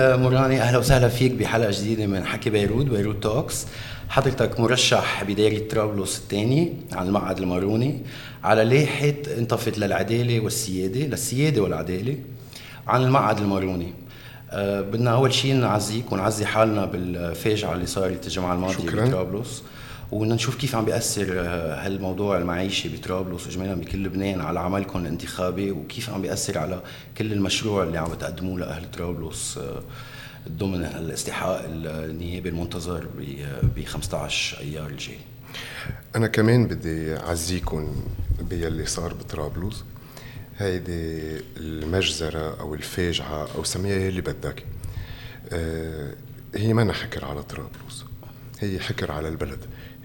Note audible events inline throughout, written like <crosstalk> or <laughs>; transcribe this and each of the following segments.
كميل موراني أهلا وسهلا فيك بحلقة جديدة من حكي بيروت Beirut Talks. حضرتك مرشح بدائرة طرابلس الثانية عن المقعد الماروني على لائحة انتفض للعدالة والسيادة للسيادة والعدالة عن المقعد الماروني. أه بدنا أول شيء نعزيك ونعزي حالنا بالفاجعة اللي صارت الجمعة الماضية بطرابلس. وبدنا نشوف كيف عم بيأثر آه، هالموضوع المعيشي بطرابلس وإجمالا بكل لبنان على عملكم الانتخابي وكيف عم بيأثر على كل المشروع اللي عم بتقدموه لأهل طرابلس آه، ضمن الاستحقاق النيابي المنتظر ب 15 أيار الجاي. أنا كمان بدي اعزيكم باللي صار بطرابلس. هيدي المجزرة أو الفاجعة أو سميها اللي بدك. آه هي ما حكر على طرابلس. هي حكر على البلد.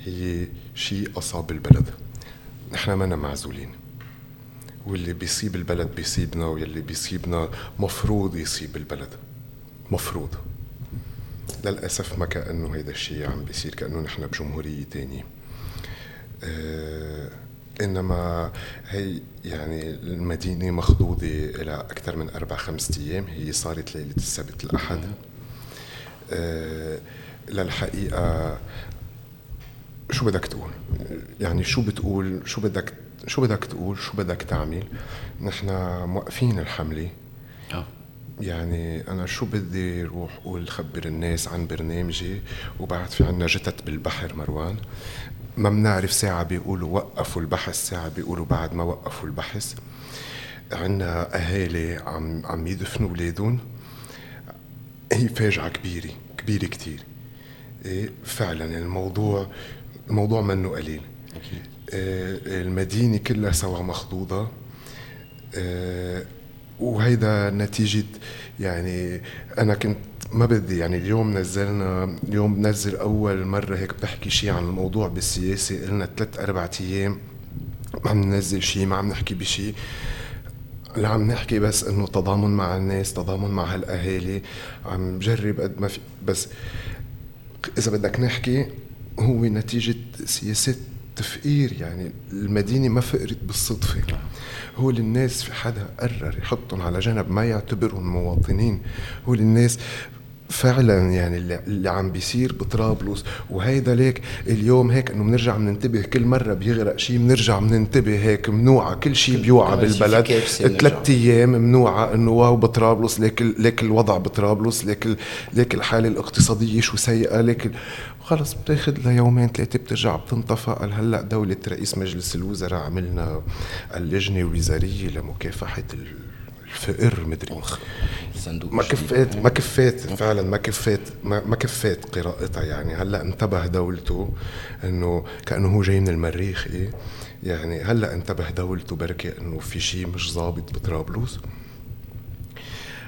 هي شيء أصاب البلد. نحن ما معزولين. واللي بيصيب البلد بيصيبنا واللي بيصيبنا مفروض يصيب البلد. مفروض. للأسف ما كأنه هيدا الشيء عم بيصير كأنه نحن بجمهورية تانية. آه إنما هي يعني المدينة مخضوضة إلى أكثر من أربع خمسة أيام. هي صارت ليلة السبت الأحد. آه للحقيقة شو بدك تقول؟ يعني شو بتقول؟ شو بدك شو بدك تقول؟ شو بدك تعمل؟ نحن موقفين الحملة. آه. يعني أنا شو بدي روح أقول؟ خبر الناس عن برنامجي وبعد في عنا جتت بالبحر مروان. ما بنعرف ساعة بيقولوا وقفوا البحث ساعة بيقولوا بعد ما وقفوا البحث. عنا أهالي عم عم يدفنوا أولادهم. هي فاجعة كبيرة كبيرة كتير. إيه فعلا الموضوع الموضوع منه قليل. أكيد. آه المدينة كلها سوا مخضوضة. آه وهيدا نتيجة يعني أنا كنت ما بدي يعني اليوم نزلنا اليوم بنزل أول مرة هيك بحكي شيء عن الموضوع بالسياسة. قلنا ثلاث أربع أيام ما عم ننزل شيء ما عم نحكي بشيء اللي عم نحكي بس إنه تضامن مع الناس تضامن مع هالأهالي. عم جرب قد ما في بس إذا بدك نحكي هو نتيجة سياسات تفقير يعني المدينة ما فقرت بالصدفة. هو للناس في حدا قرر يحطهم على جنب ما يعتبرهم مواطنين. هو للناس فعلا يعني اللي عم بيصير بطرابلس. وهيدا ليك اليوم هيك إنه بنرجع بننتبه كل مرة بيغرق شيء بنرجع بننتبه هيك ممنوعه كل شيء بيوعى بالبلد. ثلاث أيام ممنوعه إنه واو بطرابلس. ليك ليك الوضع بطرابلس. ليك ليك الحالة الاقتصادية شو سيئة. ليك خلص بتاخذ ليومين ثلاثة بترجع بتنطفى. قال هلأ دولة رئيس مجلس الوزراء عملنا اللجنة الوزارية لمكافحة الفقر مدري. صندوق ما كفيت ما كفيت فعلا ما كفيت ما, ما كفيت قراءتها يعني. هلأ انتبه دولته إنه كأنه هو جاي من المريخ إيه؟ يعني هلأ انتبه دولته بركي إنه في شيء مش ظابط بطرابلس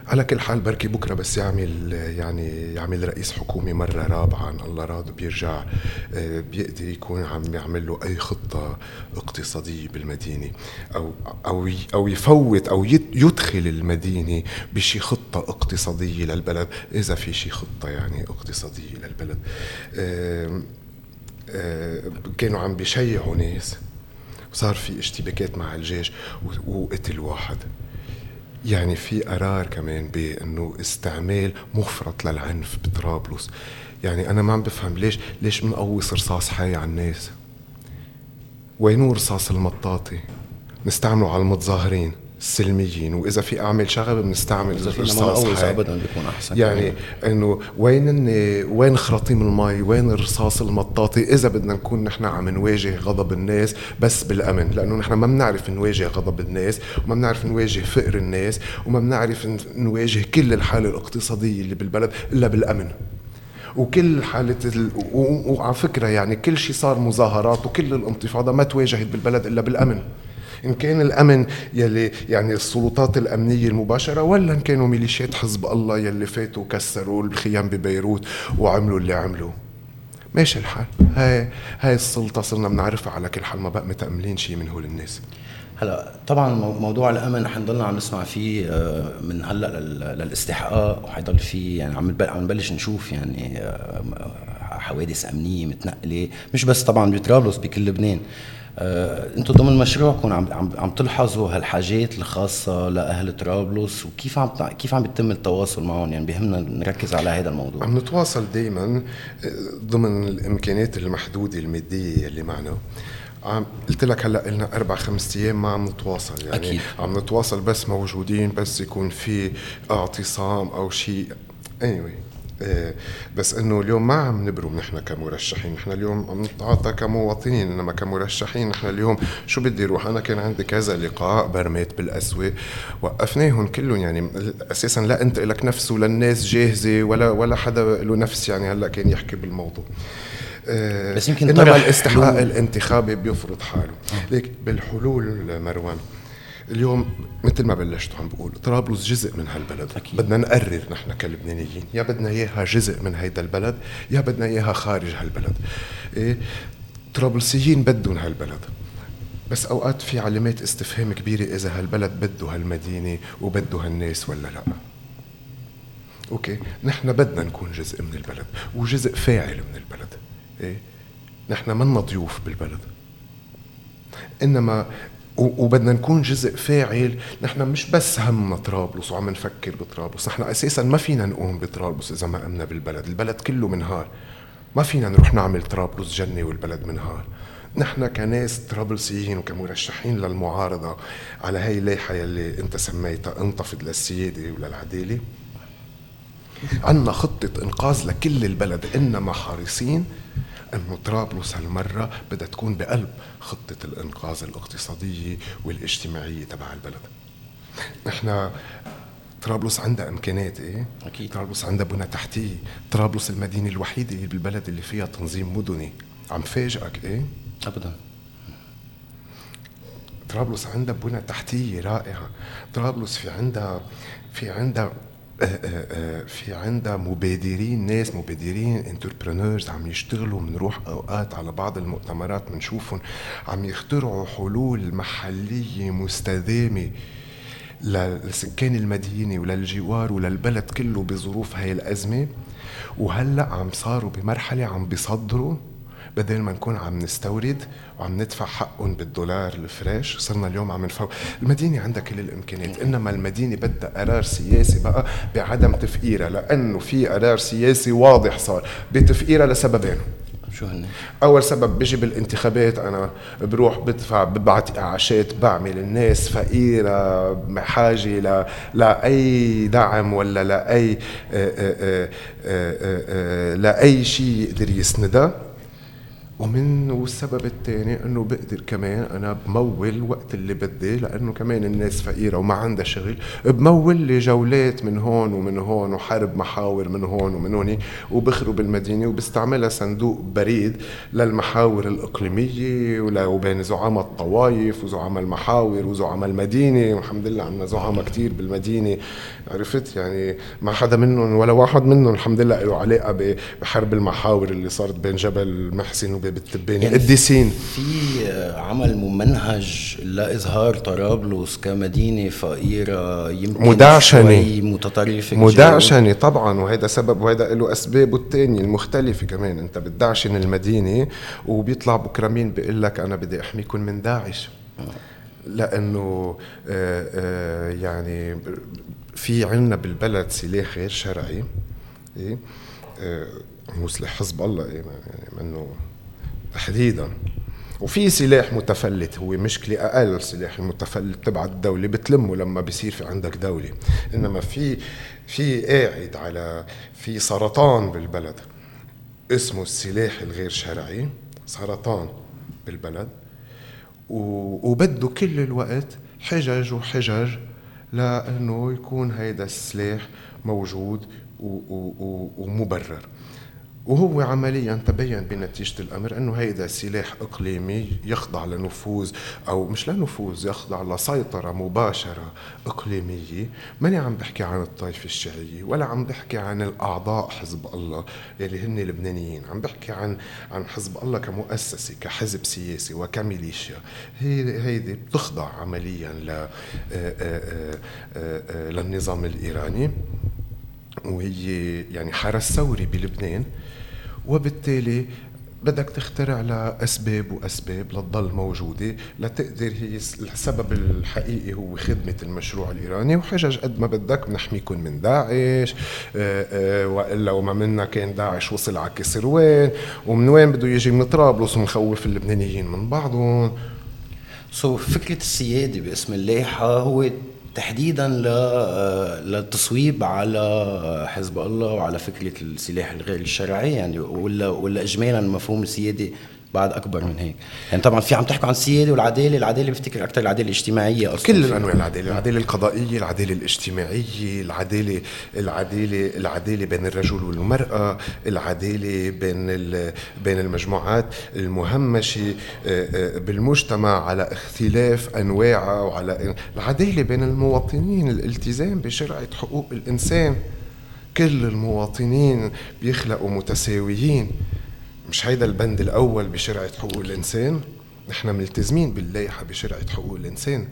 على كل حال بركي بكرة بس يعمل يعني يعمل رئيس حكومه مرة رابعة إن الله راد بيرجع آه، بيقدر يكون عم يعمل له أي خطة اقتصادية بالمدينة أو أو أو يفوت أو يدخل المدينة بشي خطة اقتصادية للبلد إذا في شي خطة يعني اقتصادية للبلد. كانوا عم بيشيعوا ناس صار في اشتباكات مع الجيش وقتل واحد. يعني في قرار كمان بأنه استعمال مفرط للعنف بطرابلس. يعني أنا ما عم بفهم ليش ليش بنقوص رصاص حي على الناس؟ وينو رصاص المطاطي؟ نستعمله على المتظاهرين. السلميين وإذا في اعمل شغب بنستعمل الرصاص ابدا بيكون أحسن يعني إنه وين وين خراطيم المي؟ وين الرصاص المطاطي؟ إذا بدنا نكون نحن عم نواجه غضب الناس بس بالأمن لأنه نحن ما بنعرف نواجه غضب الناس وما بنعرف نواجه فقر الناس وما بنعرف نواجه كل الحالة الاقتصادية اللي بالبلد إلا بالأمن. وكل حالة ال... وعلى فكرة يعني كل شيء صار مظاهرات وكل الانتفاضة ما تواجهت بالبلد إلا بالأمن. إن كان الأمن يلي يعني السلطات الأمنية المباشرة ولا إن كانوا ميليشيات حزب الله يلي فاتوا وكسروا الخيام ببيروت وعملوا اللي عملوا. ماشي الحال. هاي هاي السلطة صرنا بنعرفها على كل حال ما بقى متأملين شيء من هول الناس. هلا طبعا موضوع الأمن حنضلنا عم نسمع فيه آه، من هلأ للاستحقاق وحيضل في يعني عم عم نبلش نشوف يعني آه، حوادث أمنية متنقلة مش بس طبعا بطرابلس بكل لبنان. أنتم ضمن مشروعكم عم عم عم تلحظوا هالحاجات الخاصة لأهل طرابلس وكيف عم كيف عم بيتم التواصل معهم؟ يعني بهمنا نركز على هذا الموضوع. عم نتواصل دائما آه، ضمن الإمكانيات المحدودة المادية اللي معنا. عم قلت لك هلأ لنا أربع خمس أيام ما عم نتواصل يعني أكيد. عم نتواصل بس موجودين بس يكون في اعتصام أو شيء. Anyway. إيه بس إنه اليوم ما عم نبرم نحن كمرشحين. نحن اليوم عم نتعاطى كمواطنين إنما كمرشحين نحن اليوم شو بدي أروح؟ أنا كان عندي كذا لقاء برميت بالاسواق وقفناهم كلهم يعني أساسا لا أنت لك نفس ولا الناس جاهزة ولا ولا حدا له نفس يعني هلأ كان يحكي بالموضوع. إيه، بس يمكن إنما الاستحقاق الانتخابي بيفرض حاله. ليك بالحلول مروان اليوم مثل ما بلشت عم بقول طرابلس جزء من هالبلد أكيد. بدنا نقرر نحن كلبنانيين يا بدنا إياها جزء من هيدا البلد يا بدنا إياها خارج هالبلد إيه؟ طرابلسيين بدهم هالبلد بس أوقات في علامات استفهام كبيرة إذا هالبلد بده هالمدينة وبده هالناس ولا لا okay نحن بدنا نكون جزء من البلد وجزء فاعل من البلد إيه؟ نحن منا ضيوف بالبلد إنما وبدنا نكون جزء فاعل. نحن مش بس همنا طرابلس وعم نفكر بطرابلس نحن أساسا ما فينا نقوم بطرابلس إذا ما قمنا بالبلد. البلد كله منهار ما فينا نروح نعمل طرابلس جنة والبلد منهار نحن كناس طرابلسيين وكمرشحين للمعارضة على هاي الليحة يلي أنت سميتها انتفض للسيادة وللعدالة. عندنا خطة إنقاذ لكل البلد إنما حريصين إنه طرابلس هالمرة بدها تكون بقلب خطة الإنقاذ الاقتصادية والاجتماعية تبع البلد. نحن طرابلس عندها إمكانيات إيه؟ أكيد. طرابلس عندها بنى تحتية. طرابلس المدينة الوحيدة اللي بالبلد اللي فيها تنظيم مدني. عم فاجئك إيه؟ ابدا. طرابلس عندها بنى تحتية رائعة. طرابلس في عندها في عندها في عندها مبادرين ناس مبادرين انتربرونورز عم يشتغلوا بنروح أوقات على بعض المؤتمرات بنشوفهم عم يخترعوا حلول محلية مستدامة لسكان المدينة وللجوار وللبلد كله بظروف هاي الأزمة. وهلأ عم صاروا بمرحلة عم بيصدروا بدل ما نكون عم نستورد وعم ندفع حقهم بالدولار الفريش صرنا اليوم عم نفوق المدينة عندها كل الإمكانيات إنما المدينة بدها قرار سياسي بقى بعدم تفقيرها لأنه في قرار سياسي واضح صار بتفقيرها لسببين. شو هن؟ أول سبب بيجي بالانتخابات أنا بروح بدفع ببعت إعاشات بعمل الناس فقيرة بحاجه ل... لاي دعم ولا لاي آآ آآ آآ لاي شيء يقدر يسندها. ومن والسبب الثاني إنه بقدر كمان أنا بمول وقت اللي بدي لأنه كمان الناس فقيرة وما عندها شغل بمول لي جولات من هون ومن هون وحرب محاور من هون ومن هون وبخرب المدينة وبستعملها صندوق بريد للمحاور الإقليمية وبين زعماء الطوائف وزعماء المحاور وزعماء المدينة والحمد لله عندنا زعماء كثير بالمدينة. عرفت؟ يعني ما حدا منهم ولا واحد منهم الحمد لله له علاقة بحرب المحاور اللي صارت بين جبل محسن وبين بالتباني يعني قديسين في عمل ممنهج لاظهار طرابلس كمدينة فقيرة يمكن مدعشنة. متطرفة مدعشنة طبعا وهذا سبب وهذا له اسبابه الثانية المختلفة كمان. أنت بتدعشن المدينة وبيطلع بكرة مين بيقول لك أنا بدي احميكم من داعش؟ لأنه آه، آه، يعني في عندنا بالبلد سلاح غير شرعي. إيه؟ آه، هو سلاح حزب الله يعني منه تحديدا. وفي سلاح متفلت هو مشكلة أقل السلاح المتفلت تبع الدولة بتلمه لما بصير في عندك دولة. إنما في في قاعد على في سرطان بالبلد. اسمه السلاح الغير شرعي سرطان بالبلد. وبده كل الوقت حجج وحجج لأنه يكون هيدا السلاح موجود ومبرر. وهو عمليا تبين بنتيجة الأمر أنه هيدا سلاح إقليمي يخضع لنفوذ أو مش لنفوذ يخضع لسيطرة مباشرة إقليمية. ماني عم بحكي عن الطائفة الشيعية ولا عم بحكي عن الأعضاء حزب الله يلي هن لبنانيين. عم بحكي عن عن حزب الله كمؤسسة كحزب سياسي وكميليشيا. هي هيدي بتخضع عمليا ل آه، آه، آه، للنظام الإيراني. وهي يعني حرس ثوري بلبنان. وبالتالي بدك تخترع لها اسباب وأسباب لتضل موجودة لتقدر هي السبب الحقيقي هو خدمة المشروع الإيراني وحجج قد ما بدك بنحميكم من داعش آه، آه، وإلا وما منا كان داعش وصل على كسروان ومن وين بده يجي؟ من طرابلس ونخوف اللبنانيين من بعضهم. سو so, فكرة السيادة باسم اللايحه هو تحديدا للتصويب على حزب الله وعلى فكرة السلاح الغير الشرعي يعني ولا ولا اجمالا مفهوم السيادة بعد أكبر من هيك. يعني طبعا في عم تحكوا عن السيادة والعدالة العدالة بفتكر أكثر العدالة الاجتماعية أصلا. كل الأنواع العدالة العدالة القضائية العدالة الاجتماعية العدالة العدالة العدالة بين الرجل والمرأة العدالة بين بين المجموعات المهمشة آه، آه، بالمجتمع على اختلاف أنواعها وعلى العدالة بين المواطنين الالتزام بشرعه حقوق الإنسان. كل المواطنين بيخلقوا متساويين. مش هيدا البند الأول بشرعة حقوق الإنسان نحن ملتزمين باللائحة بشرعة حقوق الإنسان.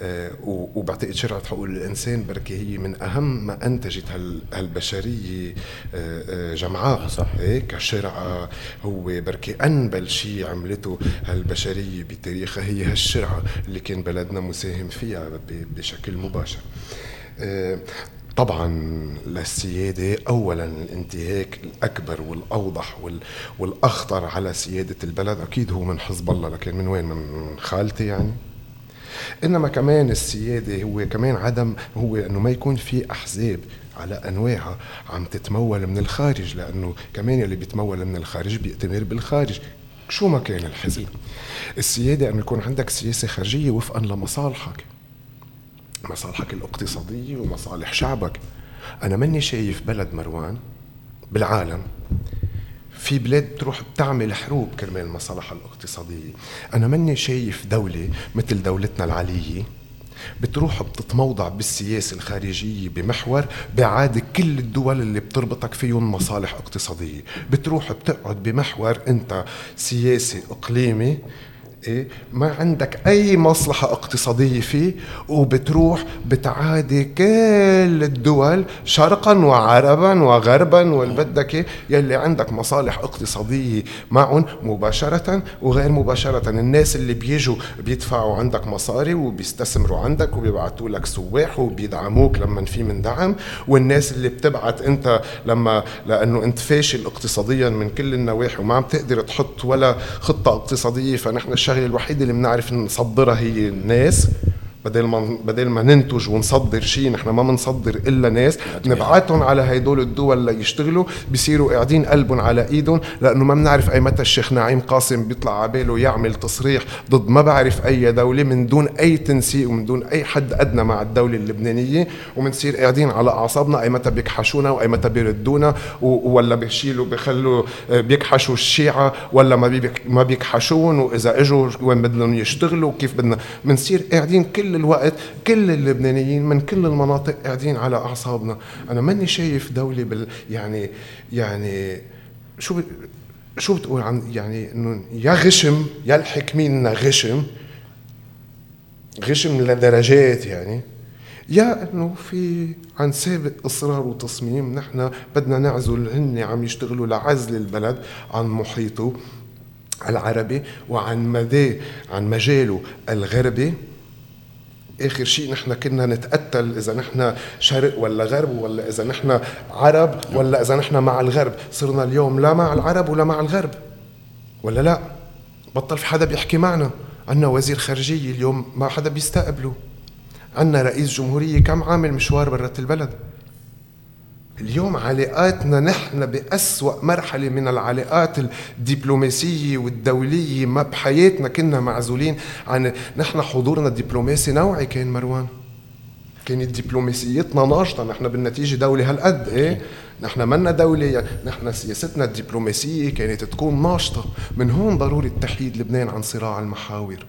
آه وبعتقد شرعة حقوق الإنسان بركي هي من أهم ما أنتجت هالبشرية آه آه جمعاء. صح. إيه كشرعة هو بركي أنبل شيء عملته هالبشرية بتاريخها. هي هالشرعة اللي كان بلدنا مساهم فيها بشكل مباشر. آه طبعا للسيادة أولا الانتهاك الأكبر والأوضح والأخطر على سيادة البلد. أكيد هو من حزب الله لكن من وين؟ من خالتي يعني. إنما كمان السيادة هو كمان عدم هو أنه ما يكون في أحزاب على أنواعها عم تتمول من الخارج لأنه كمان اللي بيتمول من الخارج بيأتمر بالخارج. شو ما كان الحزب. السيادة أن يكون عندك سياسة خارجية وفقا لمصالحك. مصالحك الاقتصادية ومصالح شعبك. أنا ماني شايف بلد مروان بالعالم. في بلاد تروح بتعمل حروب كرمال مصالحها الاقتصادية. أنا ماني شايف دولة مثل دولتنا العالية بتروح بتتموضع بالسياسة الخارجية بمحور بعادة كل الدول اللي بتربطك فيهم مصالح اقتصادية. بتروح بتقعد بمحور أنت سياسي إقليمي إيه؟ ما عندك أي مصلحة اقتصادية فيه وبتروح بتعادي كل الدول شرقا وعربا وغربا والبدك؟ يلي عندك مصالح اقتصادية معهم مباشرة وغير مباشرة الناس اللي بيجوا بيدفعوا عندك مصاري وبيستثمروا عندك وبيبعتوا لك سواح وبيدعموك لما في من دعم والناس اللي بتبعت أنت لما لأنه أنت فاشل اقتصاديا من كل النواحي وما عم تقدر تحط ولا خطة اقتصادية فنحن الشغله الوحيده اللي بنعرف نصدرها هي الناس. بدل ما بدل ما ننتج ونصدر شيء نحن ما بنصدر إلا ناس. نبعتهم على هدول الدول ليشتغلوا بصيروا قاعدين قلبهم على إيدهم لأنه ما بنعرف أي متى الشيخ نعيم قاسم بيطلع على باله يعمل تصريح ضد. ما بعرف أي دولة من دون أي تنسيق ومن دون أي حد أدنى مع الدولة اللبنانية. وبنصير قاعدين على أعصابنا أي متى بيكحشونا وأي متى بيردونا. ولا بيشيلوا بيخلوا آه، بيكحشوا الشيعة ولا ما ما بيكحشون. وإذا إجوا وين بدهم يشتغلوا؟ كيف بدنا؟ بنصير قاعدين كل الوقت كل اللبنانيين من كل المناطق قاعدين على أعصابنا. أنا ماني شايف دولة بال يعني يعني شو ب... شو بتقول عن يعني إنه يا غشم يا الحكمين غشم غشم لدرجات يعني يا إنه في عن سابق إصرار وتصميم نحن بدنا نعزل هن عم يشتغلوا لعزل البلد عن محيطه العربي وعن مدى عن مجاله الغربي. آخر شيء نحن كنا نتقتل إذا نحن شرق ولا غرب ولا إذا نحن عرب ولا إذا نحن مع الغرب. صرنا اليوم لا مع العرب ولا مع الغرب. ولا لا؟ بطل في حدا بيحكي معنا عنا وزير خارجية اليوم ما حدا بيستقبله. عنا رئيس جمهورية كم عامل مشوار برات البلد؟ اليوم علاقاتنا نحن بأسوأ مرحلة من العلاقات الدبلوماسية والدولية ما بحياتنا كنا معزولين عن نحن حضورنا الدبلوماسي نوعي كان مروان. كانت دبلوماسيتنا ناشطة نحن بالنتيجة دولة هالقد إيه؟ نحن منا دولة نحن سياستنا الدبلوماسية كانت تكون ناشطة. من هون ضروري تحييد لبنان عن صراع المحاور.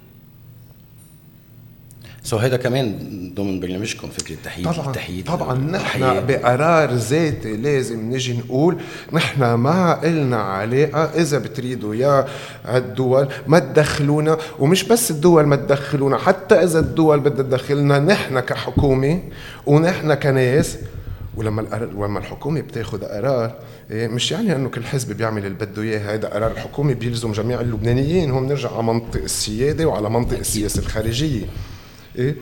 سو هيدا كمان ضمن برنامجكم فكرة التحييد طبعا التحييد طبعا نحن بقرار ذاتي لازم نجي نقول نحن ما إلنا علاقه إذا بتريدوا يا الدول ما تدخلونا ومش بس الدول ما تدخلونا حتى إذا الدول بدها تدخلنا نحن كحكومة ونحن كناس ولما ولما الحكومة بتاخذ قرار إيه مش يعني إنه كل حزب بيعمل اللي بده إياه هذا قرار الحكومة بيلزم جميع اللبنانيين هون نرجع على منطق السيادة وعلى منطق السياسة الخارجية. إيه؟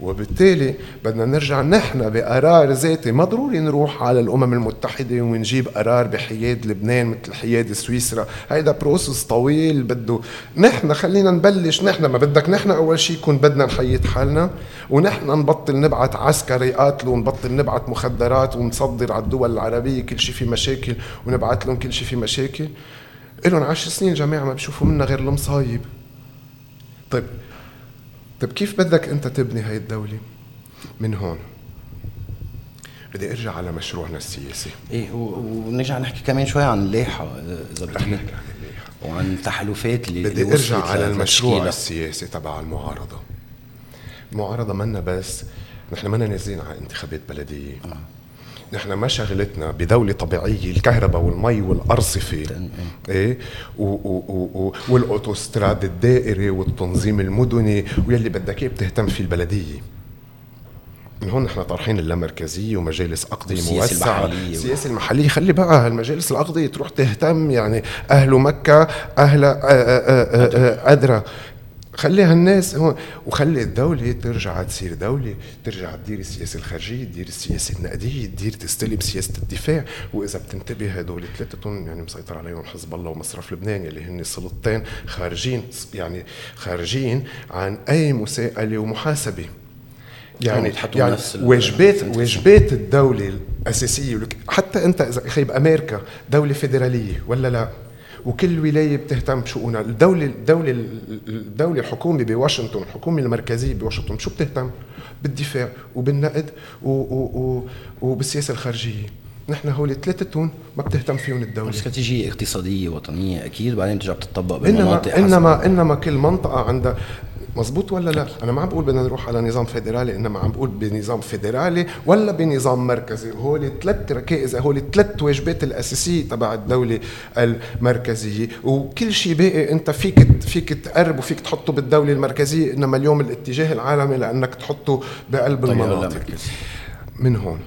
وبالتالي بدنا نرجع نحن بقرار ذاتي. ما ضروري نروح على الأمم المتحدة ونجيب قرار بحياد لبنان مثل حياد سويسرا. هيدا بروسس طويل بده نحن خلينا نبلش. نحن ما بدك نحن أول شيء يكون بدنا نحيط حالنا ونحن نبطل نبعث عسكر يقاتلوا ونبطل نبعث مخدرات ونصدر على الدول العربية كل شيء في مشاكل ونبعث لهم كل شيء في مشاكل. لهم عشر سنين جماعة ما بيشوفوا منا غير المصايب. طيب طيب كيف بدك أنت تبني هاي الدولة؟ من هون. بدي أرجع على مشروعنا السياسي. إيه ونرجع نحكي كمان شوي عن اللائحه إذا بدك. <laughs> وعن التحالفات اللي بدي اللي أرجع على المشروع السياسي تبع المعارضة. المعارضة منا بس نحن منا نازلين على انتخابات بلدية. آه. نحن ما شغلتنا بدولة طبيعية الكهرباء والمي والأرصفة. إيه. والأوتوستراد الدائري والتنظيم المدني واللي بدك إياه بتهتم فيه البلدية. من هون نحن طارحين اللامركزية ومجالس أقضية موسعة. السياسة المحلية خلي بقى المجالس الأقضية تروح تهتم يعني أهل مكة أهل أدرى. خلي هالناس هون وخلي الدولة ترجع تصير دولة ترجع تدير السياسة الخارجية تدير السياسة النقدية تدير تستلم سياسة الدفاع. وإذا بتنتبه هدول ثلاثتهم يعني مسيطر عليهم حزب الله ومصرف لبنان اللي هن سلطتين خارجين يعني خارجين عن أي مساءلة ومحاسبة. يعني يعني واجبات واجبات الدولة الأساسية. حتى أنت إذا خيب أمريكا دولة فيدرالية ولا لا؟ وكل ولاية بتهتم بشؤونها. الدولة الدولة الدولة الحكومة بواشنطن الحكومة المركزية بواشنطن شو بتهتم؟ بالدفاع وبالنقد و و و وبالسياسة الخارجية. نحن هول ثلاثتهم ما بتهتم فيهم الدولة. استراتيجية اقتصادية وطنية أكيد بعدين بترجع بتطبق بمناطق إنما إنما إنما كل منطقة عندها مزبوط ولا لا؟ أنا ما عم بقول بدنا نروح على نظام فيدرالي إنما عم بقول بنظام فيدرالي ولا بنظام مركزي، هول ثلاث ركائز هول ثلاث واجبات الأساسية تبع الدولة المركزية، وكل شيء باقي أنت فيك فيك تقرب وفيك تحطه بالدولة المركزية، إنما اليوم الاتجاه العالمي لأنك تحطه بقلب طيب المناطق. من هون.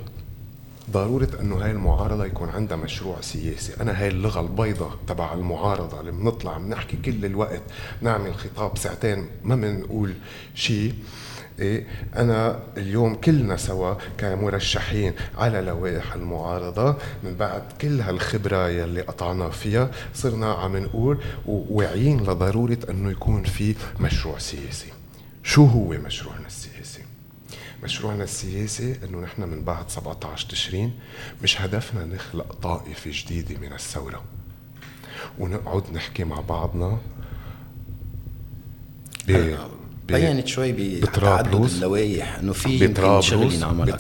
ضرورة أنه هاي المعارضة يكون عندها مشروع سياسي. أنا هاي اللغة البيضاء تبع المعارضة اللي بنطلع بنحكي كل الوقت نعمل خطاب ساعتين ما بنقول شيء إيه أنا اليوم كلنا سوا كمرشحين على لوائح المعارضة من بعد كل هالخبرة يلي قطعنا فيها صرنا عم نقول وواعيين لضرورة أنه يكون في مشروع سياسي. شو هو مشروعنا السياسي؟ مشروعنا السياسي إنه نحن من بعد 17 تشرين مش هدفنا نخلق طائفة جديدة من الثورة. ونقعد نحكي مع بعضنا ب بينت شوي بتعدد اللوائح إنه في شغل ينعمل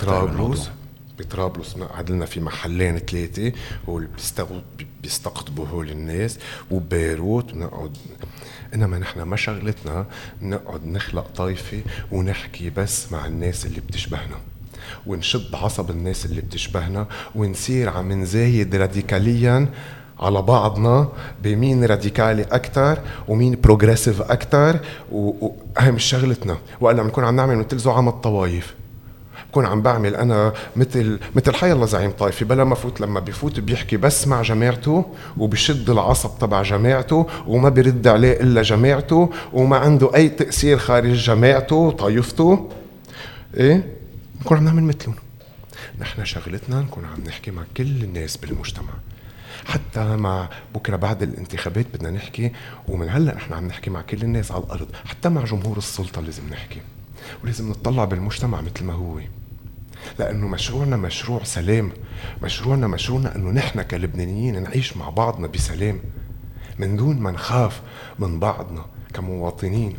بطرابلس بطرابلس قعد لنا في محلين ثلاثة هو اللي بيستقطبوا هول الناس وبيروت ونقعد إنما نحن ما شغلتنا نقعد نخلق طائفه ونحكي بس مع الناس اللي بتشبهنا ونشد عصب الناس اللي بتشبهنا ونصير عم نزايد راديكاليا على بعضنا بمين راديكالي أكثر ومين progressive أكثر مش شغلتنا والا بنكون عم نعمل مثل زعام الطوايف بكون عم بعمل أنا مثل مثل حي الله زعيم طائفي بلا ما فوت لما بفوت بيحكي بس مع جماعته وبشد العصب تبع جماعته وما بيرد عليه إلا جماعته وما عنده أي تأثير خارج جماعته وطائفته إيه؟ بنكون عم نعمل مثلهم. نحن شغلتنا نكون عم نحكي مع كل الناس بالمجتمع. حتى مع بكرة بعد الانتخابات بدنا نحكي ومن هلأ نحن عم نحكي مع كل الناس على الأرض حتى مع جمهور السلطة لازم نحكي. ولازم نطلع بالمجتمع مثل ما هو. لأنه مشروعنا مشروع سلام. مشروعنا مشروعنا أنه نحن كلبنانيين نعيش مع بعضنا بسلام. من دون ما نخاف من بعضنا كمواطنين.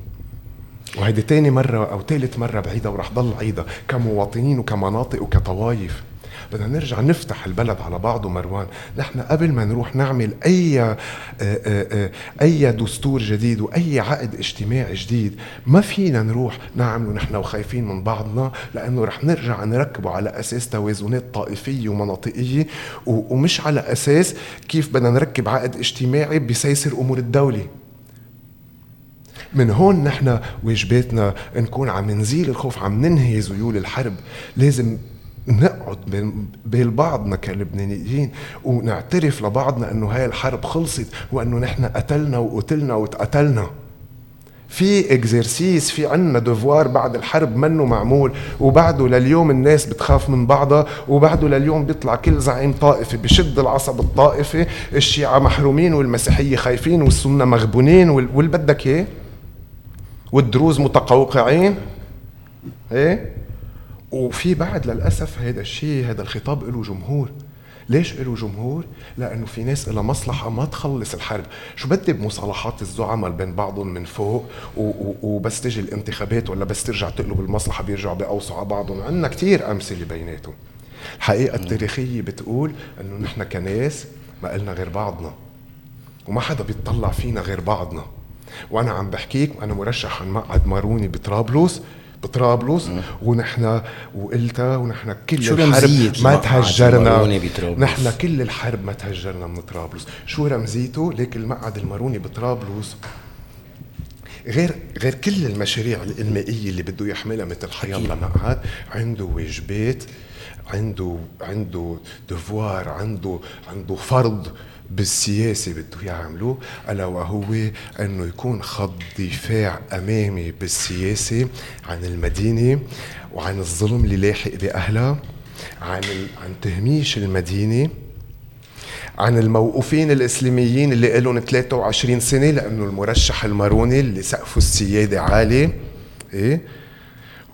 وهيدي تاني مرة أو تالت مرة بعيدة ورح ضل عيدة. كمواطنين وكمناطق وكطوايف بدنا نرجع نفتح البلد على بعضه مروان. نحن قبل ما نروح نعمل أي آه، آه، آه، أي دستور جديد وأي عقد اجتماعي جديد ما فينا نروح نعمله نحن وخايفين من بعضنا لأنه رح نرجع نركبه على أساس توازنات طائفية ومناطقية ومش على أساس كيف بدنا نركب عقد اجتماعي بيسيسر أمور الدولة. من هون نحن واجباتنا نكون عم نزيل الخوف عم ننهي زيول الحرب. لازم نقعد بين بعضنا كلبنانيين ونعترف لبعضنا إنه هاي الحرب خلصت وإنه نحن قتلنا وقتلنا واتقتلنا. في إكزرسيس في عنا دفوار بعد الحرب منه معمول وبعده لليوم الناس بتخاف من بعضها وبعده لليوم بيطلع كل زعيم طائفة بشد العصب الطائفة الشيعة محرومين والمسيحية خايفين والسنة مغبونين واللي بدك اياه والدروز متقوقعين. إيه؟ وفي بعد للأسف هذا الشيء هذا الخطاب له جمهور. ليش له جمهور؟ لأنه في ناس لها مصلحة ما تخلص الحرب، شو بدي بمصالحات الزعماء بين بعضهم من فوق؟ وبس تجي الانتخابات ولا بس ترجع تقلب المصلحة بيرجعوا بيقوصوا على بعضهم، عندنا كثير أمثلة بيناتهم. الحقيقة التاريخية بتقول إنه نحن كناس ما قلنا غير بعضنا. وما حدا بيطلع فينا غير بعضنا. وأنا عم بحكيك وأنا مرشح عن مقعد ماروني بطرابلس بطرابلس ونحن وقلتها ونحن كل شو الحرب ما تهجرنا. نحن كل الحرب ما تهجرنا من طرابلس. شو رمزيته؟ ليك المقعد الماروني بطرابلس. غير غير كل المشاريع الانمائيه اللي بده يحملها مثل حيالله مقعد عنده واجبات عنده عنده دفوار عنده عنده فرض. بالسياسة بده يعملوه ألا وهو أنه يكون خط دفاع أمامي بالسياسة عن المدينة وعن الظلم اللي لاحق بأهلها عن عن تهميش المدينة عن الموقوفين الإسلاميين اللي لهم 23 سنة لأنه المرشح الماروني اللي سقفه السيادة عالي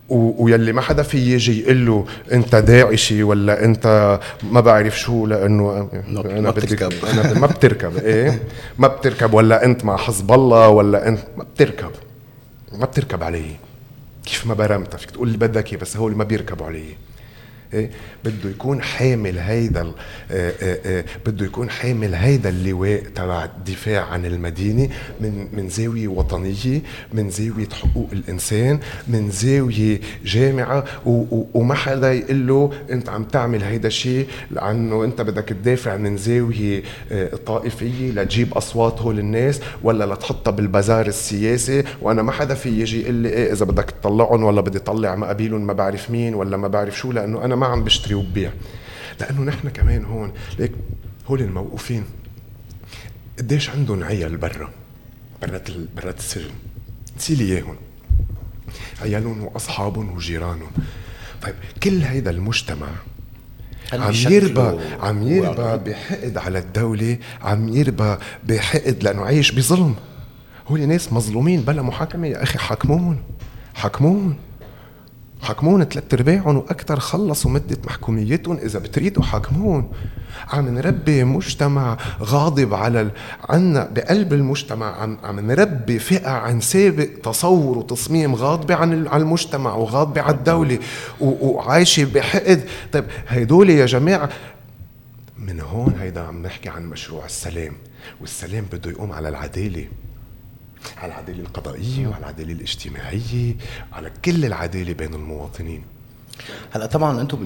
ويلي ما حدا في يجي يقول له انت داعشي ولا انت ما بعرف شو لأنه أنا ما بتركب. <laughs> أنا ما بتركب إيه؟ ما بتركب ولا أنت مع حزب الله ولا انت ما بتركب. ما بتركب علي. كيف ما برمتها؟ فيك تقول اللي بدك بس هو اللي ما بيركبوا علي. إيه؟ بده يكون حامل هيدا آه، آه، آه، بده يكون حامل هيدا اللواء تبع الدفاع عن المدينة من من زاوية وطنية من زاوية حقوق الإنسان من زاوية جامعة وما حدا يقول له أنت عم تعمل هيدا الشيء لأنه أنت بدك تدافع من زاوية طائفية لتجيب أصوات هول الناس ولا لتحطها بالبازار السياسي وأنا ما حدا في يجي يقول لي إيه إذا بدك تطلعهم ولا بدي أطلع مقابيلهم ما بعرف مين ولا ما بعرف شو لأنه أنا ما عم بشتري وببيع. لأنه نحن كمان هون ليك هول الموقوفين. قديش عندهم عيال برا؟ برات برات السجن. نسيلي إياهم. عيالهم وأصحابهم وجيرانهم. طيب كل هيدا المجتمع عم يربى عم يربى بحقد على الدولة عم يربى بحقد لأنه عايش بظلم. هول ناس مظلومين بلا محاكمة. يا أخي حكمون حكمون حكمون ثلاث ارباعهم وأكثر خلصوا مده محكوميتهم إذا بتريدوا حكمون. عم نربي مجتمع غاضب على ال... عنا بقلب المجتمع. عم عم نربي فئة عن سابق تصور وتصميم غاضبه عن عن المجتمع وغاضبه على الدولة و... وعايشة بحقد. طيب هدول يا جماعة من هون هيدا عم نحكي عن مشروع السلام والسلام بده يقوم على العدالة. على العدالة القضائية وعلى العدالة الاجتماعية على كل العدالة بين المواطنين. هلا طبعا أنتم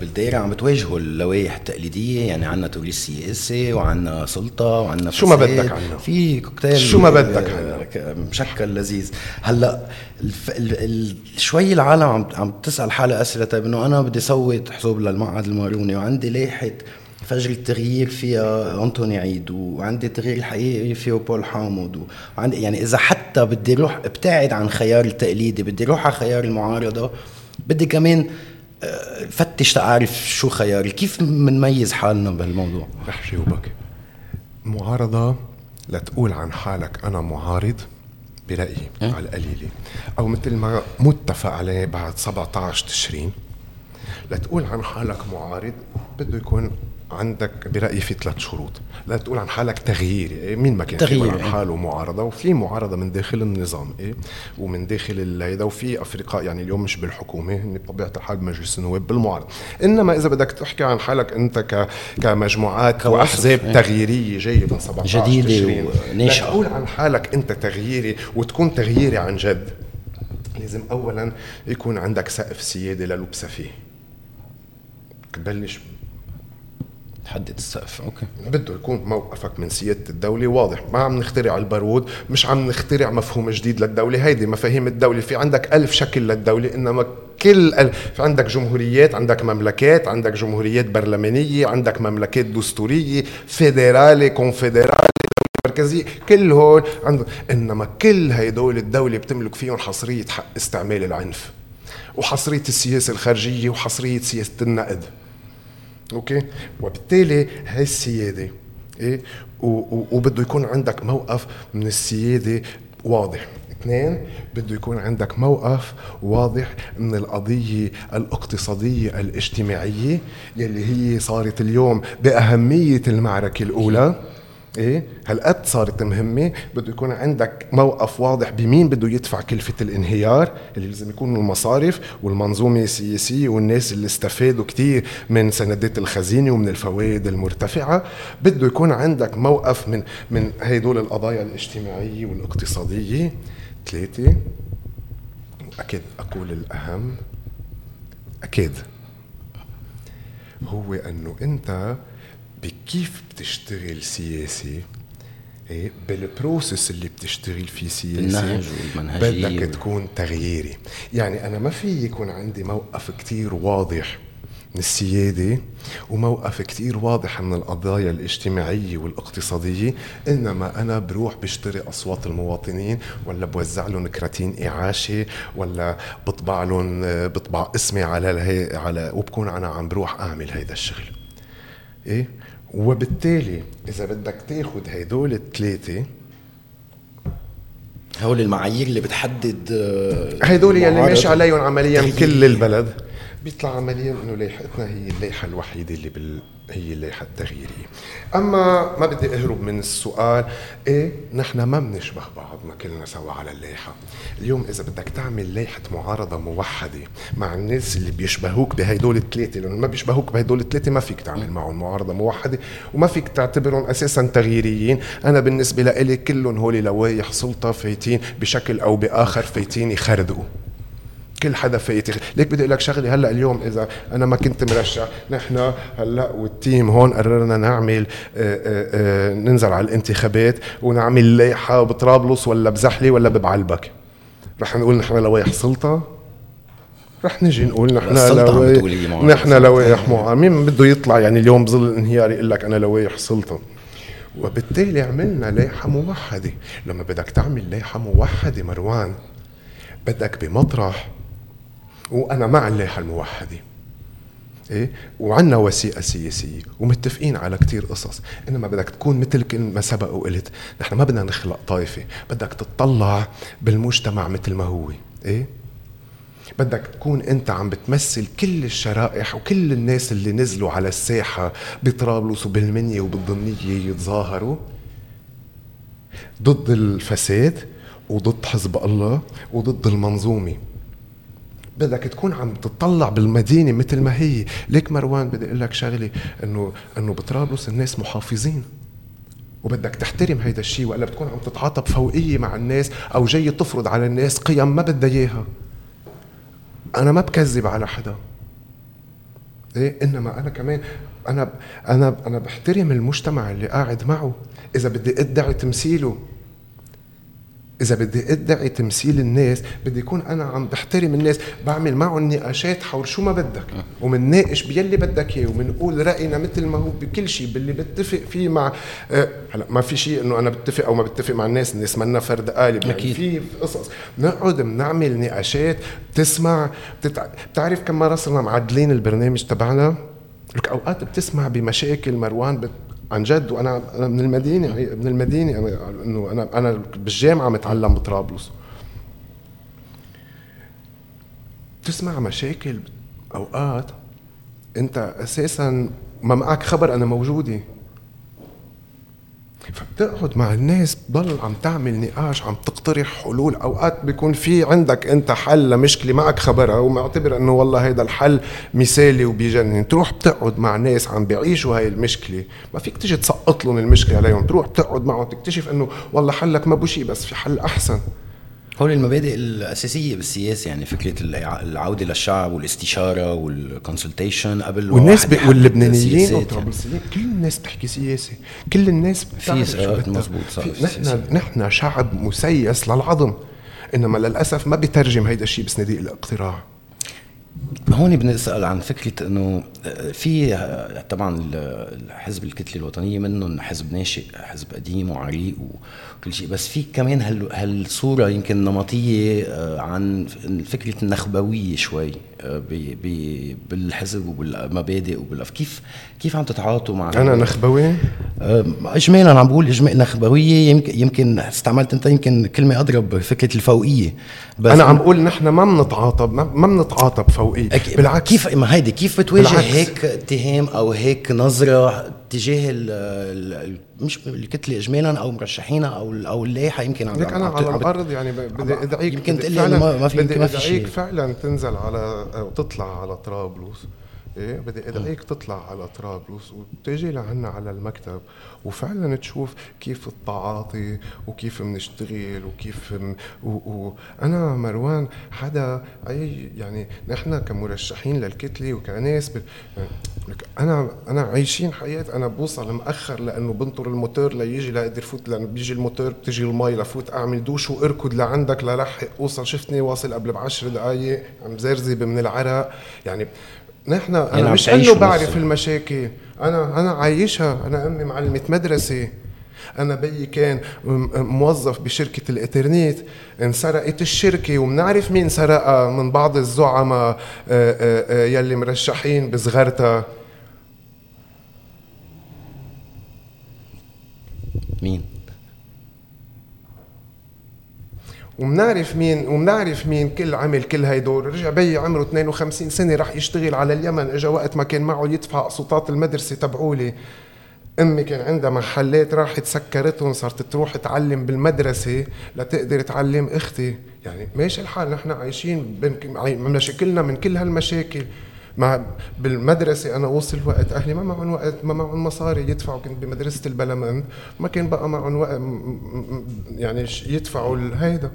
بالدائره عم بتواجهوا اللوائح التقليدية يعني عندنا توريث سياسي وعندنا سلطة وعندنا شو ما بدك عنا. في كوكتيل شو ما بدك عنا. مشكل لذيذ. هلا الف... ال... ال... شوي العالم عم عم تسأل حالها أسئلة. طيب إنه أنا بدي صوت حسوب للمقعد الماروني وعندي لائحة فجر التغيير فيها أنطوني عيد وعندي التغيير الحقيقي فيه بول حامد وعندي يعني إذا حتى بدي روح أبتعد عن خيار التقليدي بدي روح على خيار المعارضة بدي كمان آه، فتش تعرف شو خياري كيف بنميز حالنا بهالموضوع؟ رح جاوبك معارضة لتقول عن حالك أنا معارض برأيي أه؟ على القليلة. أو مثل ما متفق عليه بعد 17 تشرين لتقول عن حالك معارض بده يكون عندك برأيي في ثلاث شروط. لا تقول عن حالك تغييري إيه؟ مين ما كان يقول عن حاله معارضة وفي معارضة من داخل النظام إيه؟ ومن داخل هيدا وفي افرقاء يعني اليوم مش بالحكومة هن بطبيعة الحال بمجلس النواب بالمعارضة. إنما إذا بدك تحكي عن حالك أنت ك... كمجموعات وأحزاب إيه؟ تغييرية جاية من 17 جديدة وناشئه تقول عن حالك أنت تغييري وتكون تغييري عن جد. لازم اولا يكون عندك سقف سيادة للبسه فيه. تبلش تحدد السقف. okay. بده يكون موقفك من سيادة الدولة واضح. ما عم نخترع البارود مش عم نخترع مفهوم جديد للدولة. هيدي مفاهيم الدولة. في عندك ألف شكل للدولة إنما كل ال... عندك جمهوريات عندك مملكات عندك جمهوريات برلمانية عندك مملكات دستورية فيدرالي كونفدرالي مركزية كل هول عنده إنما كل هيدول الدولة بتملك فيهم حصرية حق استعمال العنف وحصرية السياسة الخارجية وحصرية سياسة النقد. أوكي؟ وبالتالي هاي السيادة إيه؟ وبده يكون عندك موقف من السيادة واضح. اثنين بده يكون عندك موقف واضح من القضية الاقتصادية الاجتماعية يلي هي صارت اليوم بأهمية المعركة الأولى. إيه؟ هالقد صارت مهمة؟ بده يكون عندك موقف واضح بمين بده يدفع كلفة الانهيار اللي لازم يكونوا المصارف والمنظومة السياسية والناس اللي استفادوا كثير من سندات الخزينة ومن الفوائد المرتفعة. بده يكون عندك موقف من من هدول القضايا الاجتماعية والاقتصادية. ثلاثة أكيد أقول الأهم أكيد هو أنه أنت بكيف بتشتغل سياسي بالبروسس اللي بتشتغل فيه سياسي بدك تكون تغييري يعني أنا ما في يكون عندي موقف كتير واضح من السيادة وموقف كتير واضح من القضايا الاجتماعية والاقتصادية إنما أنا بروح بشتري أصوات المواطنين ولا بوزع لهم كراتين إعاشة ولا بطبع لهم بطبع اسمي على الهي على وبكون أنا عم بروح أعمل هيدا الشغل إيه؟ وبالتالي إذا بدك تاخذ هدول الثلاثه هول المعايير اللي بتحدد آه، هدول يلي ماشي عليهم عمليا كل البلد. بيطلع عمليا إنه لائحتنا هي اللائحة الوحيدة اللي بال هي اللائحه التغييريه أما ما بدي أهرب من السؤال إيه نحن ما بنشبه بعض ما كلنا سوا على اللائحه اليوم إذا بدك تعمل لائحه معارضة موحدة مع الناس اللي بيشبهوك بهدول الثلاثه لأنه ما بيشبهوك بهدول الثلاثه ما فيك تعمل معهم معارضة موحدة وما فيك تعتبرهم أساسا تغييريين. أنا بالنسبة لإلي كلهم هول لوائح سلطة فايتين بشكل أو بآخر فايتين يخردقوا كل حدا فايت ليك بدي أقول لك شغلة هلأ اليوم إذا أنا ما كنت مرشح نحن هلأ وال team هون قررنا نعمل آآ آه، آآ آه، آه، ننزل على الانتخابات ونعمل لائحة بطرابلس ولا بزحله ولا ببعلبك. رح نقول نحن لوائح سلطة؟ رح نجي نقول نحن لوائح نحن لوائح مين بده يطلع؟ يعني اليوم بظل الانهيار يقول لك أنا لوائح سلطة. وبالتالي عملنا لائحة موحدة. لما بدك تعمل لائحة موحدة مروان بدك بمطرح وأنا مع اللائحه الموحدة. إيه؟ وعندنا وثيقه سياسية ومتفقين على كتير قصص. إنما بدك تكون مثل كل ما سبق وقلت. نحن ما بدنا نخلق طائفة. بدك تطلع بالمجتمع مثل ما هو. إيه؟ بدك تكون أنت عم بتمثل كل الشرائح وكل الناس اللي نزلوا على الساحة بطرابلس وبالمنيا وبالضمنية يتظاهروا ضد الفساد وضد حزب الله وضد المنظومة. بدك تكون عم تطلع بالمدينة مثل ما هي. ليك مروان بدي أقول لك شغلة إنه إنه بطرابلس الناس محافظين. وبدك تحترم هيدا الشيء وإلا بتكون عم تتعاطى بفوقيه مع الناس أو جاي تفرض على الناس قيم ما بدها إياها. أنا ما بكذب على حدا. إيه؟ إنما أنا كمان أنا أنا أنا بحترم المجتمع اللي قاعد معه. إذا بدي أدعي تمثيله إذا بدي أدعي تمثيل الناس بدي يكون أنا عم بحترم الناس بعمل معهم نقاشات حول شو ما بدك. ومنناقش بيلي بدك إياه وبنقول رأينا مثل ما هو بكل شيء باللي بتفق فيه مع أه هلأ ما في شيء إنه أنا بتفق أو ما بتفق مع الناس الناس منا فرد قالب يعني. في قصص. بنقعد بنعمل نقاشات بتسمع بتتع... بتعرف كم مره صرنا معدلين البرنامج تبعنا؟ لك أوقات بتسمع بمشاكل مروان بت... عن جد. وأنا أنا من المدينة من المدينة إنه أنا أنا بالجامعة متعلم بطرابلس. بتسمع مشاكل أوقات أنت أساسا ما معك خبر أنا موجودة. فبتقعد مع الناس بضل عم تعمل نقاش عم تقترح حلول. أوقات بيكون في عندك أنت حل لمشكلة معك خبرها ومعتبر إنه والله هيدا الحل مثالي وبيجنن. تروح بتقعد مع ناس عم بيعيشوا هاي المشكلة. ما فيك تيجي تسقط لهم المشكلة عليهم. تروح بتقعد معهم تكتشف إنه والله حلك ما بشي بس في حل أحسن. هول المبادئ الأساسية بالسياسة يعني فكرة العودة للشعب والاستشارة والكونسلتيشن قبل والناس واللبنانيين والطرابلسيين كل الناس بتحكي سياسة. كل الناس بتعرف في مزبوط صح نحن نحن شعب مسيس للعظم. إنما للأسف ما بيترجم هيدا الشيء بصناديق الاقتراع. هون بنسال عن فكرة إنه في طبعا الحزب الكتله الوطنيه منهم حزب ناشئ حزب قديم وعريق وكل شيء. بس في كمان هالصورة يمكن نمطية آه، عن فكرة النخبوية شوي آه، بالحزب وبالمبادئ وبالأف كيف كيف عم تتعاطوا مع أنا نخبوي؟ آه، اجمالا عم بقول اجمال نخبوية يمكن يمكن استعملت أنت يمكن كلمة أضرب فكرة الفوقية. بس أنا عم بقول نحن ما بنتعاطى ما بنتعاطى بفوقيه بالعكس. كيف ما هيدي كيف بتواجه. هيك اتهام أو هيك نظرة تجاه مش الكتله اجمالا أو مرشحينا أو أو اللائحه يمكن عم أنا على الأرض يعني بدي أدعيك يمكن تقول ما في بدي أدعيك فعلا تنزل على وتطلع على طرابلس. إيه بدي ادعيك تطلع على طرابلس وتجي لعنا على المكتب وفعلا تشوف كيف التعاطي وكيف بنشتغل وكيف م... و... و... أنا مروان حدا أي يعني نحن كمرشحين للكتلة وكناس ب... أنا أنا عايشين حياة أنا بوصل مأخر لأنه بنطر الموتور ليجي لاقدر فوت لأنه بيجي الموتور بتجي المي لفوت أعمل دوش وأركض لعندك للحق أوصل شفتني واصل قبل بعشر دقائق عم زرزب من العرق يعني نحن أنا مش أنه بعرف المشاكل. أنا أنا عايشها. أنا أمي معلمه مدرسه أنا بيي كان موظف بشركة الإنترنت. انسرقت الشركة. وبنعرف مين سرقها؟ من بعض الزعماء. آه، آه، آه، يلي مرشحين بصغرتها. مين؟ ومنعرف مين ومنعرف مين كل عمل كل هيدول رجع بي عمره 52 سنة راح يشتغل على اليمن. اجى وقت ما كان معه يدفع قسطات المدرسة تبعولي. أمي كان عندها محلات راحت سكرتهم صارت تروح تعلم بالمدرسة لتقدر تعلم أختي. يعني ماشي الحال نحن عايشين مشاكلنا من كل هالمشاكل. مع بالمدرسة أنا وصل وقت أهلي ما معهم وقت ما معهم مصاري يدفعوا. كنت بمدرسة البلمند ما كان بقى معهم وقت يعني يدفعوا هيدا.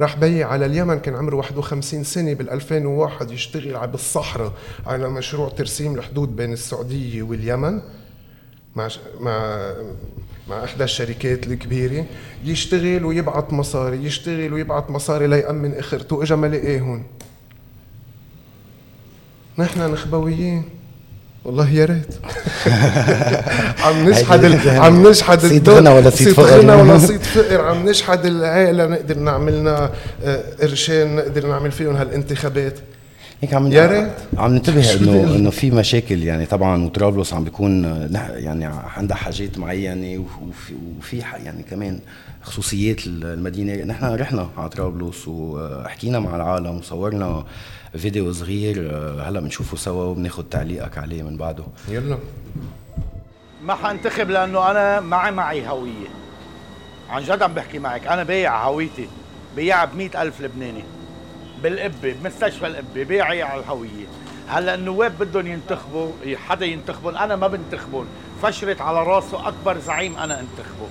راح بي على اليمن كان عمره 51 سنة بال 2001 يشتغل بالصحراء على مشروع ترسيم الحدود بين السعودية واليمن مع مع مع إحدى الشركات الكبيرة. يشتغل ويبعث مصاري يشتغل ويبعث مصاري ليأمن إخرته اجى ما لقاهن نحن نخبويين والله يا ريت. <laughs> عم نشحد عم نشحد صيد غنى ولا صيد فقر؟ غنى ولا <laughs> صيد فقر. عم نشحد العائله نقدر نعملنا آه، قرشين نقدر نعمل فيهم هالانتخابات. هيك عم يا ريت. عم ننتبه انه إنه في مشاكل يعني طبعا وطرابلس عم بيكون يعني عندها حاجات معينة وفي, وفي يعني كمان خصوصيات المدينة. نحن رحنا على طرابلس وحكينا مع العالم وصورنا فيديو صغير. هلا بنشوفه سوا وبناخذ تعليقك عليه من بعده. يلا. ما حانتخب لأنه أنا معي معي هوية. عن جد عم بحكي معك أنا بايع هويتي. بيع ب ألف لبناني. بالقبه بمستشفى القبه بايعي على الهوية. هلأ النواب بدهم ينتخبوا؟ حدا ينتخبهم أنا ما بنتخبهم فشرت على راسه أكبر زعيم أنا أنتخبه.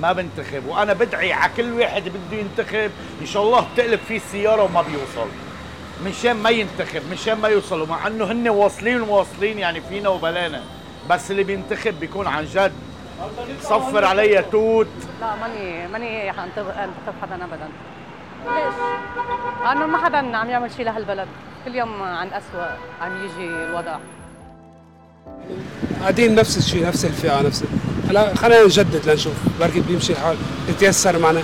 ما بنتخب. وأنا بدعي على كل واحد بده ينتخب. إن شاء الله بتقلب فيه السيارة وما بيوصل. مشان ما ينتخب مشان ما يوصلوا مع إنه هن واصلين واصلين يعني فينا وبلانا. بس اللي بينتخب بيكون عن جد. صفر علي توت. لا ماني ماني حانتخب حدا ابدا. ليش؟ لأنه ما حدا عم يعمل شيء لهالبلد. كل يوم عن اسوء عم يجي الوضع. قاعدين نفس الشيء نفس الفئة نفس هلا خلينا نجدد لنشوف. بركي بيمشي الحال. تتيسر معنا.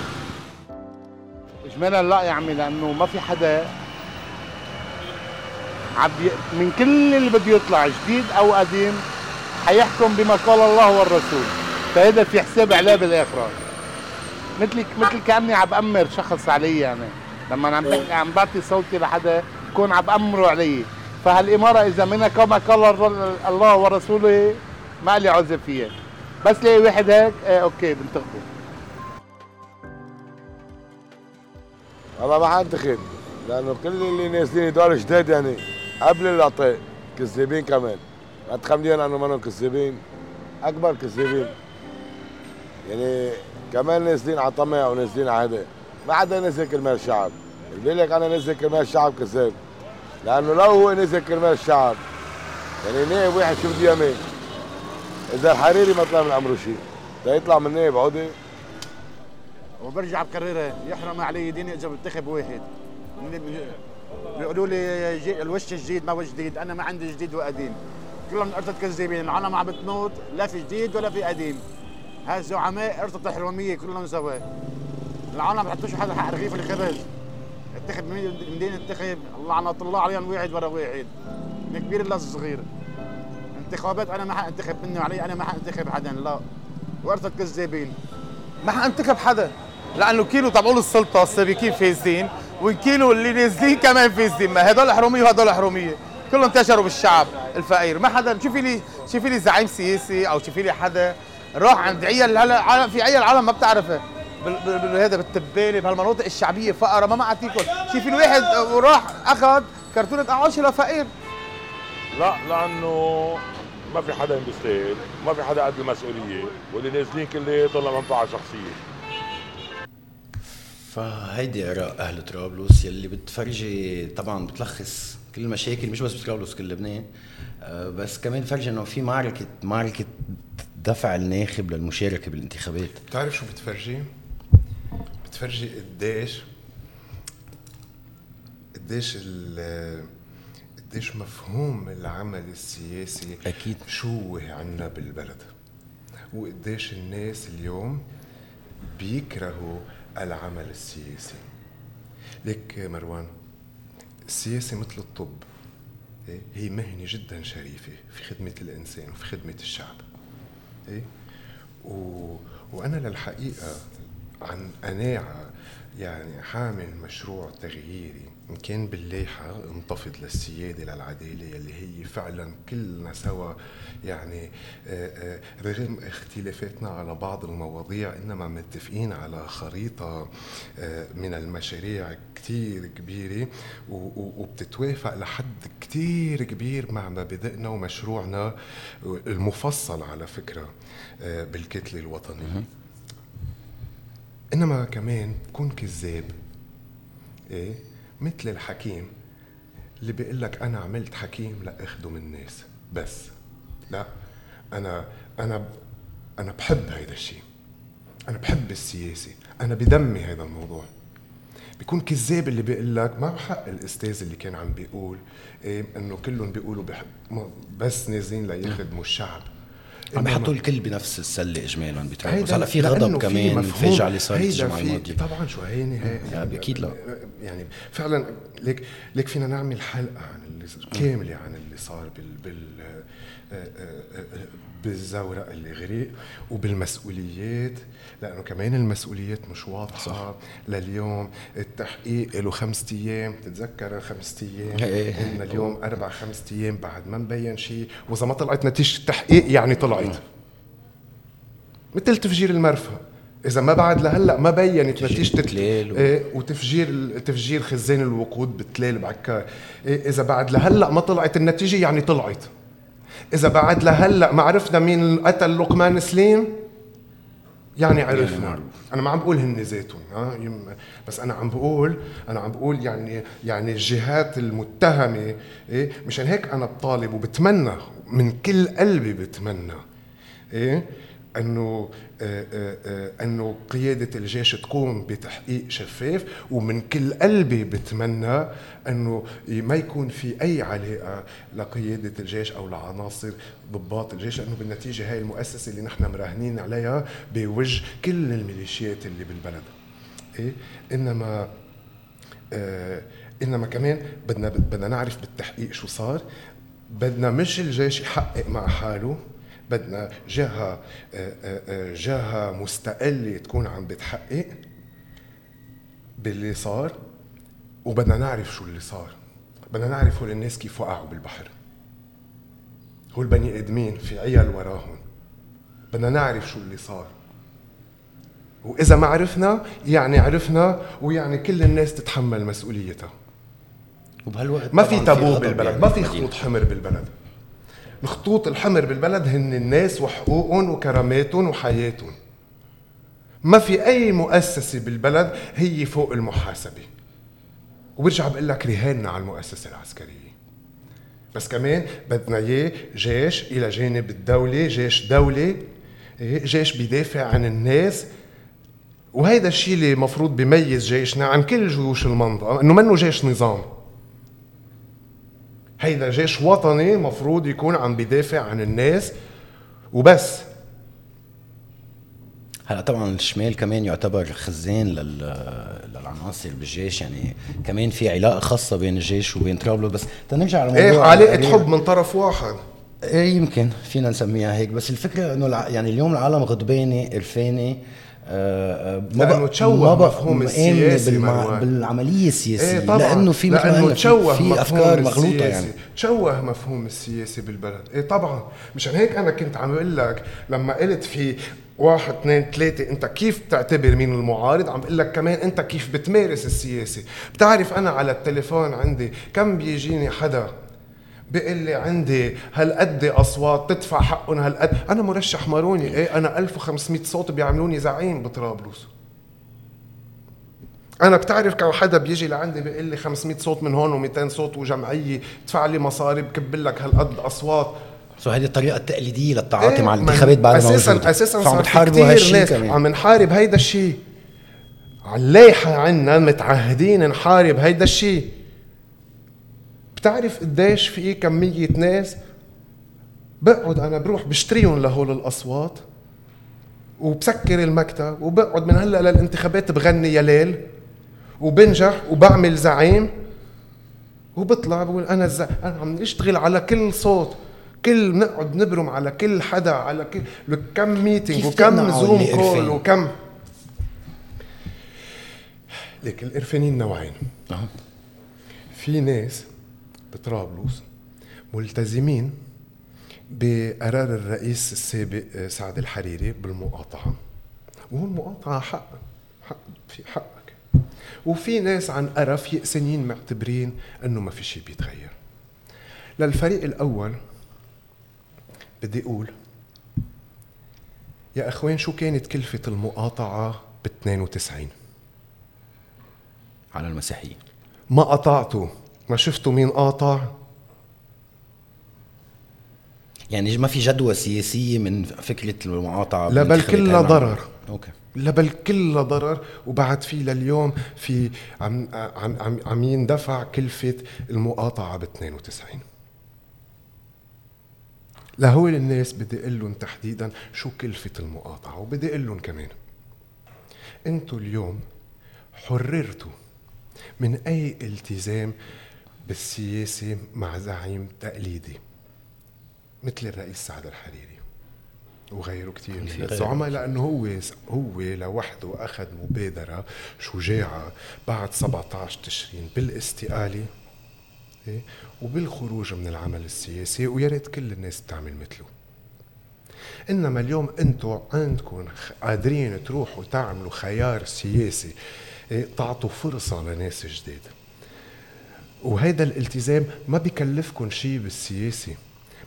اجمالا لا يا عمي لأنه ما في حدا عم من كل اللي بده يطلع جديد أو قديم حيحكم بما قال الله والرسول. فهذا في حساب عليه بالاخره مثل مثل كأني عم بأمر شخص علي يعني. لما عم عم بعطي صوتي لحدا بكون عم بأمره علي. فهالإمارة إذا منها كما قال الله ورسوله ما لي عذر فيها. بس لاقي واحد هيك؟ إيه أوكي بنتخبه والله ما حنتخب لأنه كل اللي نازلين دول جداد يعني قبل العطاء كذابين كمان. ما تخمدين انه منهم كذابين أكبر كذابين. يعني كمان نازلين على طمع ونازلين على هذا ما حدا نزل كرمال الشعب لك أنا نزل كرمال الشعب كذاب. لأنه لو هو نزل كرمال الشعب يعني نائب واحد شو بده يعمل؟ إذا الحريري ما طلع من عمره شيء. يطلع من نائب عودي وبرجع بكررها يحرم علي ديني اذا بنتخب واحد. بيقولوا لي الوش الجديد ما هو جديد. أنا ما عندي جديد وقديم. كلهم ارثة كذابين. العالم عم بتموت. لا في جديد ولا في قديم. هاي الزعماء ارثة حرمية كلهم سوا. العالم ما بحطوش حدا حق رغيف الخبز اتخذ مين مين انتخب لعنة الله عليهم واحد ورا واحد. من كبير للصغير انتخابات أنا ما حأنتخب مني وعلي أنا ما حأنتخب حدا لا. ورثة كذابين ما حأنتخب حدا. لأنه كيلو تبعول السلطة السابقين فاسدين والكيلو اللي نازلين كمان فاسدين ما هدول حرامية وهدول حرامية. كلهم انتشروا بالشعب الفقير. ما حدا شوفي لي شوفي لي زعيم سياسي أو شوفي لي حدا راح عند عيال هلا في عيال العالم ما بتعرفها بال- بال- بال- هذا بالتبانة بهالمناطق الشعبية فقرة ما معها تاكل شوفي الواحد وراح أخذ كرتونه اعاشه لفقير لا لأنه ما في حدا بيستاهل ما في حدا قد المسؤولية واللي نازلين كلياتهم لمنفعه شخصية. فهيدي اراء أهل طرابلس يلي بتفرجي طبعا بتلخص كل المشاكل مش بس بطرابلس كل لبنان. آه، بس كمان بتفرجي إنه في معركه معركه دفع الناخب للمشاركة بالانتخابات بتعرف شو بتفرجي؟ بتفرجي قديش قديش ال قديش مفهوم العمل السياسي أكيد. شوه عنا بالبلد وقديش الناس اليوم بيكرهوا العمل السياسي ليك مروان السياسة مثل الطب إيه؟ هي مهنة جدا شريفة في خدمة الإنسان وفي خدمة الشعب إيه؟ و... وأنا للحقيقة عن قناعة يعني حامل مشروع تغييري كان باللايحة انتفض للسيادة للعدالة يلي هي فعلا كلنا سوا يعني آه، آه، رغم اختلافاتنا على بعض المواضيع إنما متفقين على خريطة آه، من المشاريع كتير كبيرة وبتتوافق لحد كتير كبير مع مبادئنا ومشروعنا المفصل على فكرة بالكتلة الوطنية. إنما كمان كون كذاب إيه؟ مثل الحكيم اللي بيقول لك أنا عملت حكيم لاخدم الناس. بس. لا. أنا أنا أنا بحب هيدا الشيء. أنا بحب السياسة. أنا بدمي هذا الموضوع. بيكون كذاب اللي بيقول لك ما حق الأستاذ اللي كان عم بيقول إيه إنه كلهم بيقولوا بحب بس نازلين ليخدموا الشعب. عم يحطوا الكل بنفس السلة اجمالا هيدا هلا في غضب كمان مفهوم. فاجعه اللي صارت هيدا الجمعة الماضية طبعا شو هي يعني أكيد لا. يعني فعلا ليك ليك فينا نعمل حلقة عن اللي كاملة عن اللي صار بال بال بالزورق اللي غرق وبالمسؤوليات لأنه كمان المسؤوليات مش واضحة. صح. لليوم التحقيق له خمسة أيام. تتذكر خمسة أيام؟ إيه. قلنا اليوم أربع خمسة أيام بعد ما مبين شيء. وإذا ما طلعت نتيجة التحقيق يعني طلعت. مثل تفجير المرفأ. إذا ما بعد لهلأ ما بينت نتيجة التلال و- إيه وتفجير تفجير خزان الوقود بالتلال بعكار إيه إذا بعد لهلأ ما طلعت النتيجة يعني طلعت. إذا بعد لهلأ ما عرفنا مين قتل لقمان سليم يعني عرفنا معروف. أنا ما عم بقول هن ذاتهم ها بس أنا عم بقول أنا عم بقول يعني يعني الجهات المتهمة إيه مشان هيك أنا بطالب وبتمنى من كل قلبي بتمنى إيه إنه انه قيادة الجيش تقوم بتحقيق شفاف ومن كل قلبي بتمنى انه ما يكون في أي علاقة لقيادة الجيش أو لعناصر ضباط الجيش لأنه بالنتيجة هاي المؤسسة اللي نحن مراهنين عليها بوجه كل الميليشيات اللي بالبلد. إيه؟ إنما آه إنما كمان بدنا بدنا نعرف بالتحقيق شو صار. بدنا مش الجيش يحقق مع حاله. بدنا جهة آه، آه، آه، جهة مستقلة تكون عم بتحقق باللي صار وبدنا نعرف شو اللي صار. بدنا نعرف هول الناس كيف وقعوا بالبحر. هول بني آدمين في عيال وراهم. بدنا نعرف شو اللي صار. وإذا ما عرفنا يعني عرفنا ويعني كل الناس تتحمل مسؤوليتها. وبهالوقت ما في تابو بالبلد يعني ما في. خطوط حمر بالبلد. الخطوط الحمر بالبلد هن الناس وحقوقهم وكراماتهم وحياتهم. ما في أي مؤسسة بالبلد هي فوق المحاسبة. وبرجع بقول لك رهاننا على المؤسسة العسكرية. بس كمان بدنا إياه جيش إلى جانب الدولة جيش دولي إيه، جيش بيدافع عن الناس. وهيدا الشيء اللي المفروض بيميز جيشنا عن كل جيوش المنطقة إنه منه جيش نظام. هيدا جيش وطني مفروض يكون عم بيدافع عن الناس وبس هلا طبعا الشمال كمان يعتبر خزان لل... للعناصر بالجيش يعني كمان في علاقة خاصة بين الجيش وبين طرابلس بس تنرجع على إيه موضوع علاقه. حب من طرف واحد إيه يمكن فينا نسميها هيك بس الفكرة إنه. يعني اليوم العالم غضبانة قرفانة ما بق- تشوه ما بق- مفهوم مآمنة السياسي بالمع... بالعملية السياسية إيه طبعا. لأنه في لأنه تشوه في, مفهوم أفكار مغلوطة. يعني. تشوه مفهوم السياسي بالبلد. إيه طبعا. مشان هيك أنا كنت عم بقول لك لما قلت في واحد اثنين ثلاثة أنت كيف بتعتبر مين المعارض؟ عم بقول لك كمان أنت كيف بتمارس السياسة. بتعرف أنا على التليفون عندي كم بيجيني حدا بيقول لي عندي هالقد أصوات تدفع حقهم هالقد. أنا مرشح ماروني. إيه؟ أنا 1500 صوت بيعملوني زعيم بطرابلس. أنا بتعرف كم حدا بيجي لعندي بيقول لي 500 صوت من هون و200 صوت وجمعية. تدفع لي مصاري بكب لك هالقد أصوات. سو هذه الطريقة التقليدية للتعاطي إيه، مع الانتخابات بعد ما أساسا. أساسا فعم في بتحاربوا هالشيء كمان. عم نحارب هيدا الشيء. على اللائحه عنا متعهدين نحارب هيدا الشيء. بتعرف قديش في كمية ناس بقعد أنا بروح بشتريهم لهول الأصوات وبسكر المكتب وبقعد من هلأ للانتخابات بغني يا ليل وبنجح وبعمل زعيم وبطلع بقول أنا الز... أنا عم اشتغل على كل صوت كل نقعد نبرم على كل حدا على كل كم meeting كيف وكم Zoom call؟ وكم ليك القرفانين نوعين. في ناس بطرابلس ملتزمين بقرار الرئيس السابق آه، سعد الحريري بالمقاطعة. وهو المقاطعة حق حق في حقك. وفي ناس عن قرف يقسنين معتبرين إنه ما في شيء بيتغير. للفريق الأول بدي أقول يا إخوان شو كانت كلفة المقاطعة ب 92 على المسيحية. ما قطعته. ما شفتوا مين قاطع يعني ما في جدوى سياسية من فكرة المقاطعة لا بل. كلها. ضرر. أوكي لا بل كلها ضرر وبعد في لليوم في عم عم عم, عم يندفع كلفة المقاطعة ب 92 لهول الناس بدي أقول لهم تحديدا شو كلفة المقاطعة وبدي أقول لهم كمان أنتوا اليوم حررتوا من أي التزام بالسياسة مع زعيم تقليدي مثل الرئيس سعد الحريري وغيره كثير من. الزعماء لأنه هو هو لوحده أخذ مبادرة شجاعة بعد 17 تشرين بالاستقالة إيه؟ وبالخروج من العمل السياسي ويا ريت كل الناس بتعمل مثله إنما اليوم أنتم عندكم قادرين تروحوا تعملوا خيار سياسي إيه؟ تعطوا فرصة لناس جداد وهيدا الالتزام ما بكلفكم شيء بالسياسي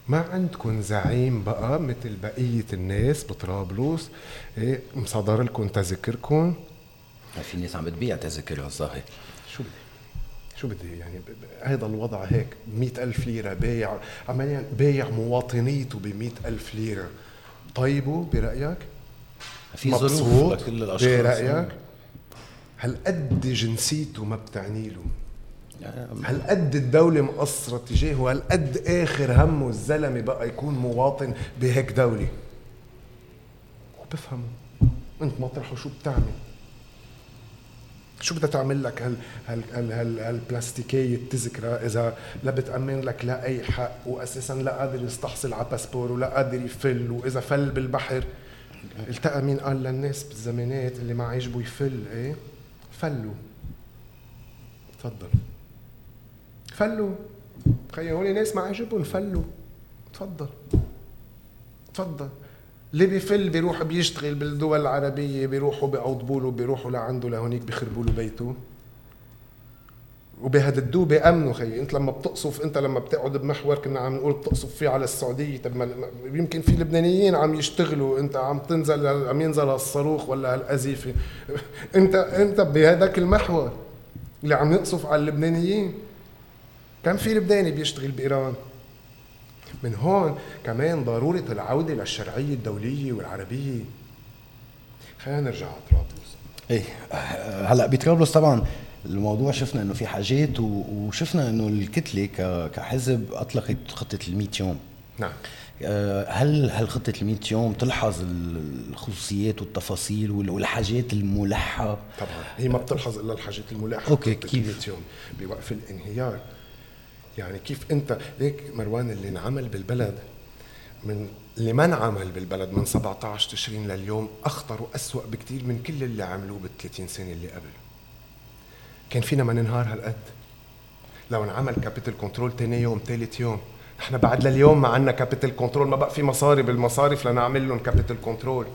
ما عندكم زعيم بقى مثل بقية الناس بطرابلس إيه مصدر لكم تذكركم في ناس عم بتبيع تذاكر الظاهر شو بدي شو بدي يعني؟ هيدا الوضع هيك. مئة ألف ليرة بايع عمليا بايع مواطنيته بمئة ألف ليرة. طيبه برأيك؟ في ظروف لكل الأشخاص. برأيك؟ هالقد جنسيته ما بتعني له؟ يعني. هالقد الدولة مقصرة تجاهه؟ هالقد آخر همه الزلمة بقى يكون مواطن بهيك دولة؟ وبفهم انت مطرحه شو بتعمل؟ شو بدها تعمل لك هال هال هال هال هالبلاستيكية التذكرة إذا لا بتأمن لك لا أي حق وأساسا لا قادر يستحصل على باسبور ولا قادر يفل وإذا فل بالبحر. التقى مين قال للناس بالزمانات اللي ما عجبه يفل إيه؟ فلوا. تفضل. فلوا خيي هول ناس ما عجبهم فلوا تفضل. تفضل. اللي بيفل بيروح بيشتغل بالدول العربية بيروحوا بيعوضبوا له بيروحوا لعنده لهونيك بيخربوا له بيته. وبهددوه بأمنه خيي. انت لما بتقصف انت لما بتقعد بمحور كنا عم نقول بتقصف فيه على السعودية. طب ما يمكن في لبنانيين عم يشتغلوا. انت عم تنزل عم ينزل الصاروخ ولا هالقذيفة <laughs> انت انت بهداك المحور اللي عم يقصف على اللبنانيين. كم في لبناني بيشتغل بإيران. من هون كمان ضرورة العودة للشرعية الدولية والعربية. خلينا نرجع على طرابلس. إيه هلا بطرابلس طبعا الموضوع شفنا إنه في حاجات وشفنا إنه الكتلة كحزب أطلقت خطة ال 100 يوم. نعم. آه، هل هل خطة ال 100 يوم تلحظ ال- الخصوصيات والتفاصيل وال- والحاجات الملحة؟ طبعا هي ما بتلحظ إلا الحاجات الملاحه أوكي، خطة كيف؟ 100 يوم بوقف الانهيار. يعني كيف انت ليك مروان اللي انعمل بالبلد من اللي ما انعمل بالبلد من 17 تشرين لليوم أخطر وأسوأ بكثير من كل اللي عملوه بال 30 سنة اللي قبل. كان فينا ما ننهار هالقد. لو انعمل capital control تاني يوم ثالث يوم نحن بعد لليوم ما عندنا capital control ما بقى في مصاري بالمصارف لنعمل لهم capital control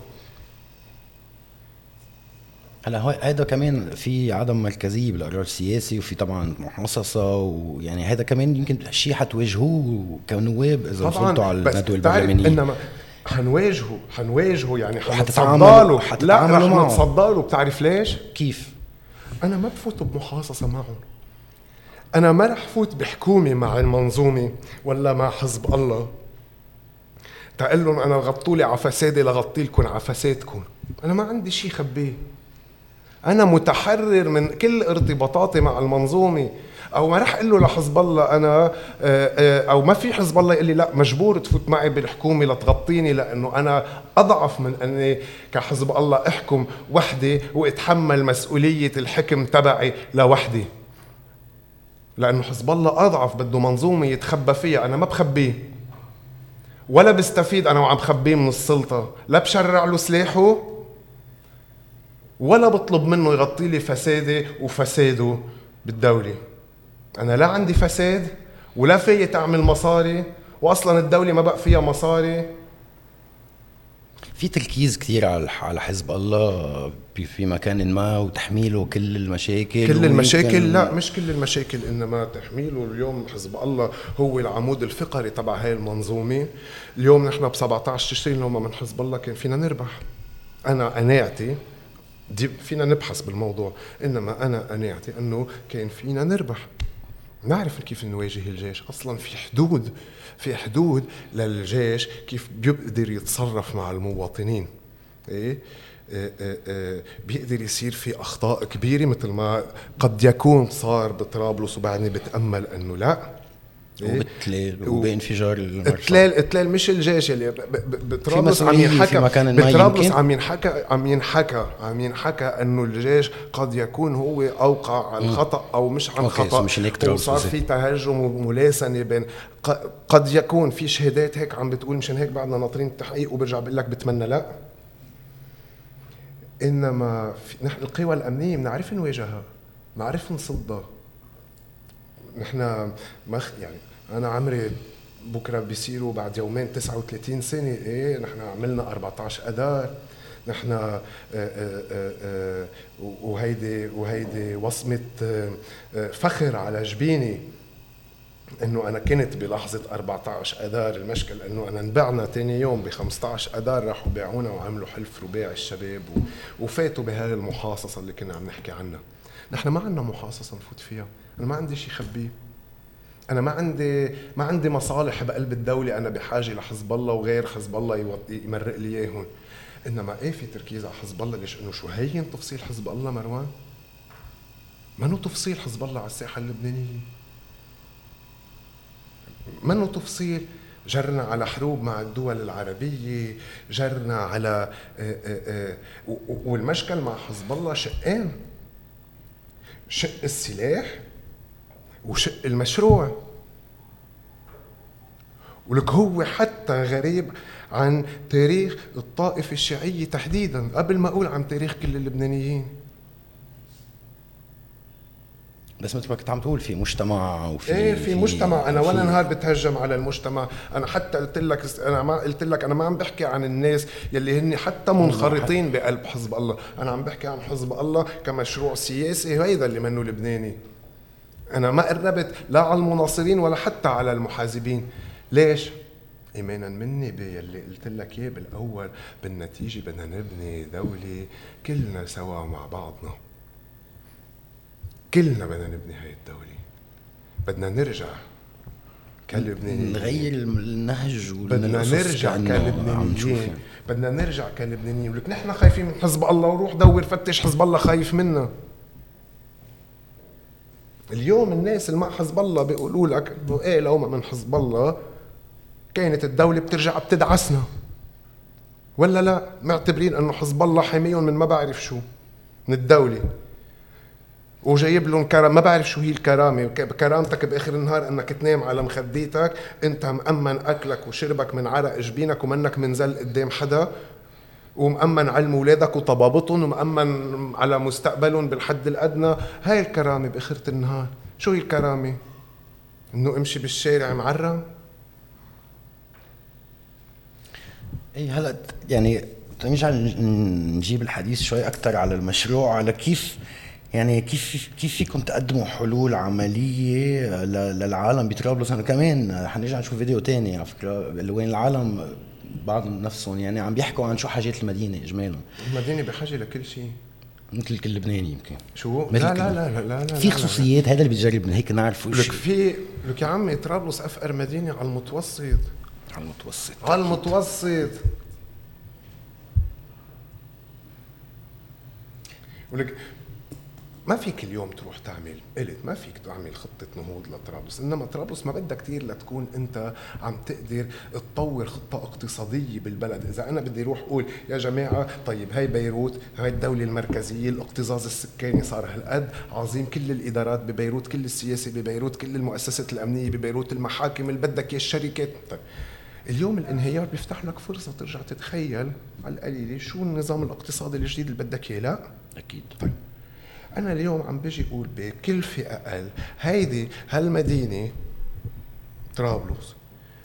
هلا هو هذا كمان في عدم مركزيه بالقرار السياسي وفي طبعا محاصصة ويعني هذا كمان يمكن شيء حتواجهوه كنواب إذا وصلتوا على الندوة البرلمانية. إنما حنواجهه حنواجهه يعني وحتتعاملوا- حنتصدى له لا رح معه. نتصدى له بتعرف ليش؟ كيف؟ أنا ما بفوت بمحاصصة معهم. أنا ما رح فوت بحكومة مع المنظومة ولا مع حزب الله. تقول لهم أنا غطوا لي على فسادي لغطي لكم على فسادكم أنا ما عندي شيء خبيه. أنا متحرر من كل ارتباطاتي مع المنظومة. أو ما رح أقول له لحزب الله أنا آه، آه، أو ما في حزب الله يقول لي لا مجبور تفوت معي بالحكومة لتغطيني لأنه أنا أضعف من أني كحزب الله أحكم وحدي وأتحمل مسؤولية الحكم تبعي لوحدي. لأنه حزب الله أضعف بده منظومة يتخبى فيها أنا ما بخبيه. ولا بستفيد أنا وعم بخبيه من السلطة. لا بشرع له سلاحه. ولا بطلب منه يغطي لي فسادي وفساده بالدولة. أنا لا عندي فساد ولا في تعمل مصاري وأصلا الدولة ما بقى فيها مصاري. في تركيز كثير على على حزب الله في مكان ما وتحميله كل المشاكل كل المشاكل لا مش كل المشاكل إنما تحميله اليوم حزب الله هو العمود الفقري تبع هاي المنظومة. اليوم نحن ب 17 تشرين لو ما من حزب الله كان فينا نربح. أنا قناعتي دي فينا نبحث بالموضوع إنما أنا قناعتي أنه كان فينا نربح. نعرف كيف نواجه الجيش. أصلا في حدود في حدود للجيش كيف بيقدر يتصرف مع المواطنين. إيه؟ آه، آه، بيقدر يصير في أخطاء كبيرة مثل ما قد يكون صار بطرابلس وبعدني بتأمل أنه لا. إيه؟ وبتلال و- وبانفجار التلال التلال مش الجيش اللي بطرابلس عم ينحكى بطرابلس؟ عم ينحكى عم ينحكى عم ينحكى إنه الجيش قد يكون هو أوقع عن خطأ أو مش عن خطأ مش وصار. في تهجم وملاسنة بين قد يكون في شهادات هيك عم بتقول مشان هيك بعدنا ناطرين التحقيق وبرجع بقول لك بتمنى لا إنما نحن القوى الأمنية بنعرف نواجهها بنعرف نصدها نحن مخ يعني أنا عمري بكرة بيصيروا بعد يومين 39 سنة. إيه نحن عملنا 14 اذار نحن آه، آه، آه، وهيدي وهيدي وصمة فخر على جبيني إنه أنا كنت بلحظة 14 اذار المشكل إنه أنا انبعنا ثاني يوم ب 15 اذار راحوا باعونا وعملوا حلف رباعي الشباب وفاتوا بهاي المحاصصة اللي كنا عم نحكي عنها. نحن ما عندنا محاصصة نفوت فيها. أنا ما عندي شيء خبيه. أنا ما عندي ما عندي مصالح بقلب الدولة أنا بحاجة لحزب الله وغير حزب الله يمرق لي اياهم إنما إيه في تركيز على حزب الله؟ ليش إنه شو هين تفصيل حزب الله مروان؟ منو تفصيل حزب الله على الساحة اللبنانية؟ منه تفصيل جرنا على حروب مع الدول العربية جرنا على آه، آه، آه، والمشكل مع حزب الله شقين. شق السلاح وشق المشروع. ولك هو حتى غريب عن تاريخ الطائفة الشيعية تحديدا قبل ما أقول عن تاريخ كل اللبنانيين. بس مثل ما كنت عم تقول في مجتمع وفي إيه في مجتمع. أنا ولا في- نهار بتهجم على المجتمع. أنا حتى قلت لك أنا ما قلت لك أنا ما عم بحكي عن الناس يلي هن حتى منخرطين بقلب حزب الله. أنا عم بحكي عن حزب الله كمشروع سياسي هيدا اللي منه لبناني. أنا ما قربت لا على المناصرين ولا حتى على المحازبين ليش؟ ايمانا مني باللي قلت لك إياه بالأول بالنتيجة بدنا نبني دولة كلنا سوا مع بعضنا. كلنا بدنا نبني هاي الدولة. بدنا نرجع كلبنانيين. نغير النهج بدنا نرجع كلبنانيين. بدنا نرجع كلبنانيين. ولك نحن خايفين من حزب الله وروح دور فتش حزب الله خايف منا. اليوم الناس اللي مع حزب الله بيقولوا لك إنه إيه لو ما من حزب الله كانت الدولة بترجع بتدعسنا. ولا لا؟ معتبرين إنه حزب الله حاميهم من ما بعرف شو من الدولة. وجايب لهم كرم ما بعرف شو هي الكرامة. كرامتك بآخر النهار إنك تنام على مخديتك أنت مأمن أكلك وشربك من عرق جبينك ومنك منزل قدام حدا. ومأمن علم أولادك وطبابتهم ومأمن على مستقبلهم بالحد الأدنى. هاي الكرامة بآخرة النهار. شو هي الكرامة؟ إنه امشي بالشارع معرم؟ اي هلأ يعني نرجع نجيب الحديث شوي أكثر على المشروع على كيف يعني كيف كيف فيكم تقدموا حلول عملية للعالم بطرابلس أنا كمان حنرجع نشوف فيديو تاني على فكرة وين العالم بعض نفسهم يعني عم بيحكوا عن شو حاجات المدينة اجمالا. المدينة بحاجة لكل شيء. مثل كل لبناني يمكن. شو؟ لا لا, لا لا لا لا في خصوصيات هذا اللي بتجرب من هيك نعرف لك في لك يا عمي طرابلس أفقر مدينة على المتوسط. على المتوسط. على المتوسط. ولك ما فيك اليوم تروح تعمل. قلت ما فيك تعمل خطة نهوض لطرابلس إنما طرابلس ما بدها كثير لتكون أنت عم تقدر تطور خطة اقتصادية بالبلد. إذا أنا بدي أروح أقول يا جماعة طيب هاي بيروت هاي الدولة المركزية الاكتظاظ السكاني صار هالقد عظيم كل الإدارات ببيروت كل السياسة ببيروت كل المؤسسات الأمنية ببيروت المحاكم اللي بدك الشركات. طيب اليوم الانهيار بيفتح لك فرصة ترجع تتخيل على القليلة شو النظام الاقتصادي الجديد اللي بدك إياه. لا. أكيد. طيب أنا اليوم عم بيجي أقول بكلفه أقل هيدي هالمدينة طرابلس.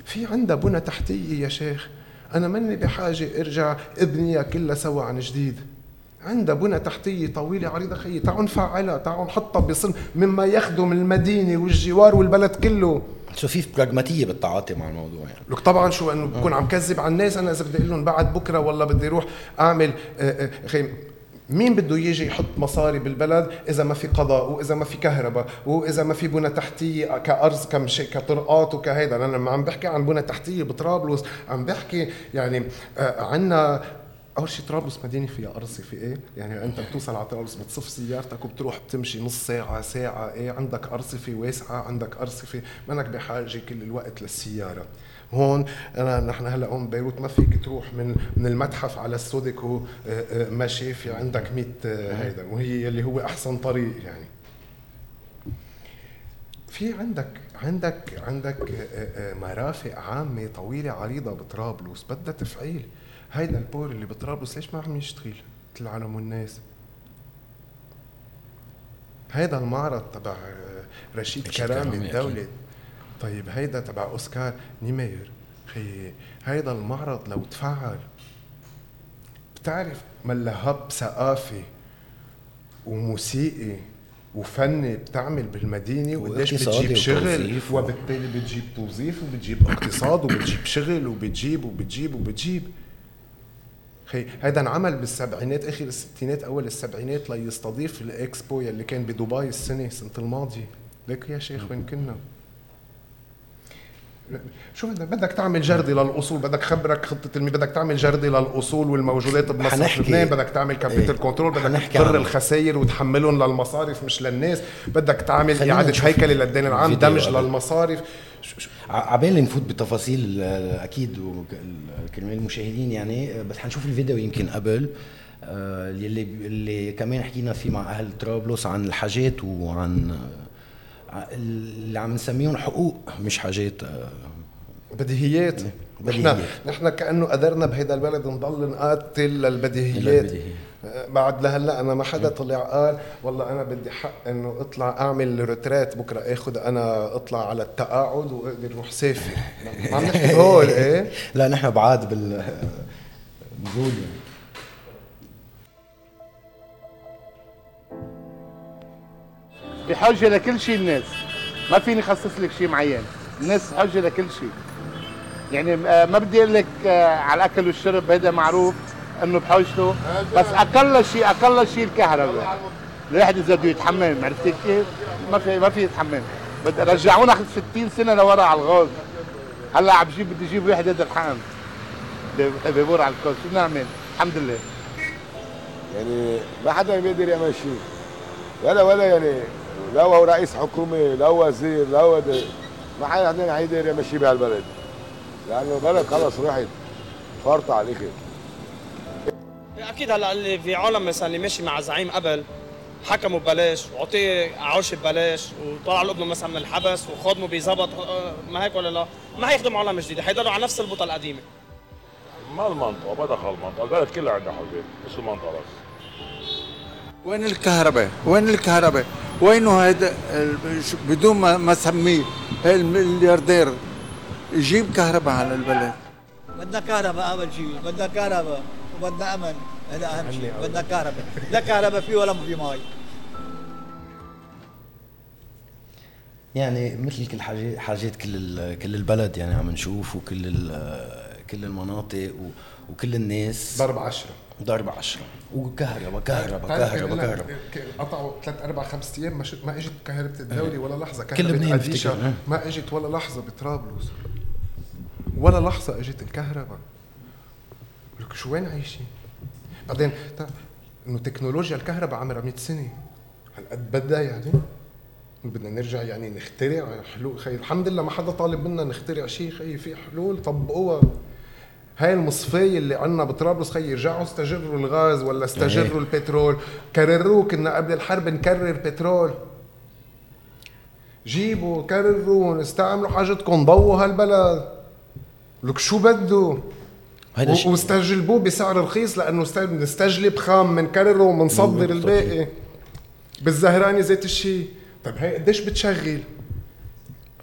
في عندها بنى تحتية يا شيخ. أنا ماني بحاجة أرجع أبنيها كلها سوا عن جديد. عندها بنى تحتية طويلة عريضة خيي. تعالوا نفعلها تعالوا نحطها بصن مما يخدم المدينة والجوار والبلد كله. شو في براغماتيه بالتعاطي مع الموضوع يعني؟ لك طبعا شو إنه بكون عم كذب على الناس أنا إذا بدي أقول لهم بعد بكرة والله بدي أروح أعمل آه، آه، خي مين بده يجي يحط مصاري بالبلد إذا ما في قضاء وإذا ما في كهرباء وإذا ما في بنى تحتية كارز كمشي كطرقات وكهيدا؟ أنا لما عم بحكي عن بنى تحتية بطرابلس عم بحكي يعني آه، عندنا أول شيء طرابلس مدينة فيها ارصفه إيه؟ يعني أنت بتوصل على طرابلس بتصف سيارتك وبتروح بتمشي نص ساعة ساعة إيه؟ عندك ارصفه واسعة عندك ارصفه منك بحاجة كل الوقت للسيارة. هون أنا نحن هلأ هون بيروت ما فيك تروح من من المتحف على السوديكو آه، آه، ماشي في عندك 100 آه، هيدا. وهي اللي هو أحسن طريق يعني. في عندك عندك عندك مرافق عامة طويلة عريضة بطرابلس بدها تفعيل. هيدا ال port اللي بطرابلس ليش ما عم يشتغل؟ مثل العالم والناس هيدا المعرض تبع رشيد كرامي الدولة. طيب هيدا تبع أوسكار نيمير. خي هيدا المعرض لو تفعل بتعرف ملهب ثقافي وموسيقي وفني بتعمل بالمدينة وقديش بتجيب شغل وبالتالي بتجيب توظيف وبتجيب اقتصاد وبتجيب شغل وبتجيب وبتجيب وبتجيب. خي هيدا انعمل بالسبعينات آخر الستينات أول السبعينات ليستضيف الإكسبو يلي كان بدبي السنة السنة الماضية. ليك يا شيخ وين كنا؟ شو بدك بدك تعمل جردي للأصول بدك خبرك خطة المي بدك تعمل جردي للأصول والموجودات بمصرف لبنان بدك تعمل capital إيه. control بدك تضر الخسائر وتحملهم للمصارف مش للناس. بدك تعمل إعادة هيكله للدين العام دمج للمصارف. عبال نفوت بتفاصيل آه، أكيد كرمال المشاهدين يعني آه، بس حنشوف الفيديو يمكن قبل. آه، اللي اللي كمان حكينا فيه مع أهل طرابلس عن الحاجات وعن اللي عم نسميهم حقوق مش حاجات بديهيات. نحن نحن كأنه قدرنا بهيدا البلد نضل نقاتل للبديهيات. بعد لهلا أنا ما حدا طلع قال والله أنا بدي حق إنه أطلع أعمل روتريت بكرة آخذ أنا أطلع على التقاعد وأقدر أروح سافر <laughs> عم نحكي هول إيه؟ لا نحن بعاد بال بقول بحاجة لكل شيء الناس. ما فيني خصص لك شيء معين. الناس بحاجه لكل شيء. يعني آه، ما بدي أقول لك آه، على الأكل والشرب هذا معروف إنه بحاجته. بس أقل شيء أقل شيء الكهرباء. الواحد إذا بده يتحمم عرفت كيف؟ ما في ما في يتحمم. رجعونا 60 سنة لورا على الغاز هلأ عم بجيب بدي أجيب واحد هذا الحام بيبور على الكوز شو نعمل؟ الحمد لله. يعني ما حدا بيقدر يعمل شيء. ولا ولا يعني لا هو رئيس حكومه لا وزير لا ود ما حد عندنا يمشي بهالبلد لأنه البلد خلص رحت فرط على الآخر أكيد هلا اللي في عالم مثلا اللي ماشي مع زعيم قبل حكموا ببلاش وعطيه عوشه ببلاش وطلع له ابنه مثلا من الحبس وخدمه بيزبط آه، ما هيك ولا لا؟ ما حيخدموا عالم جديده حيضلوا على نفس البطه القديمة. ما المنطقة ما دخل المنطقة البلد كلها عندها حدود مش المنطقة. بس وين الكهرباء؟ وين الكهرباء؟ وينه هذا بدون ما ما اسميه الملياردير. يجيب كهرباء على البلد. بدنا كهرباء أول شيء. بدنا كهرباء وبدنا أمن. هذا أهم شيء. بدنا كهرباء. لا كهرباء في ولا في مي يعني مثل كل حاجات حاجات كل ال- كل البلد يعني عم نشوف وكل ال- كل المناطق وكل الناس. ضرب عشرة. ضرب عشرة. وكهرباء كهرباء بتعرف كهرباء كهرباء. قطعوا ثلاث أربع خمس أيام ما, إجت كهرباء الدولة ولا لحظة. كل كهرباء بتفتكر، ها؟ ما إجت ولا لحظة بطرابلس ولا لحظة إجت الكهرباء. لك شو وين عايشين؟ بعدين إنه تكنولوجيا الكهرباء عمرها 100 سنة. هالقد بدها يعني؟ بدنا نرجع يعني نخترع حلول. خي الحمد لله ما حدا طالب منا نخترع شيء. خي في حلول. طبقوها. هاي المصفية اللي عنا بطرابلس خي يرجعوا استجروا الغاز ولا استجروا البترول. كرروه كنا قبل الحرب نكرر بترول. جيبوا كرروا استعملوا حاجتكم ضووا هالبلد. لك شو بده هيدا واستجلبوه بسعر رخيص لأنه بنستجلب خام بنكرره وبنصدر. الباقي. بالزهراني زيت الشيء طيب هي قديش بتشغل؟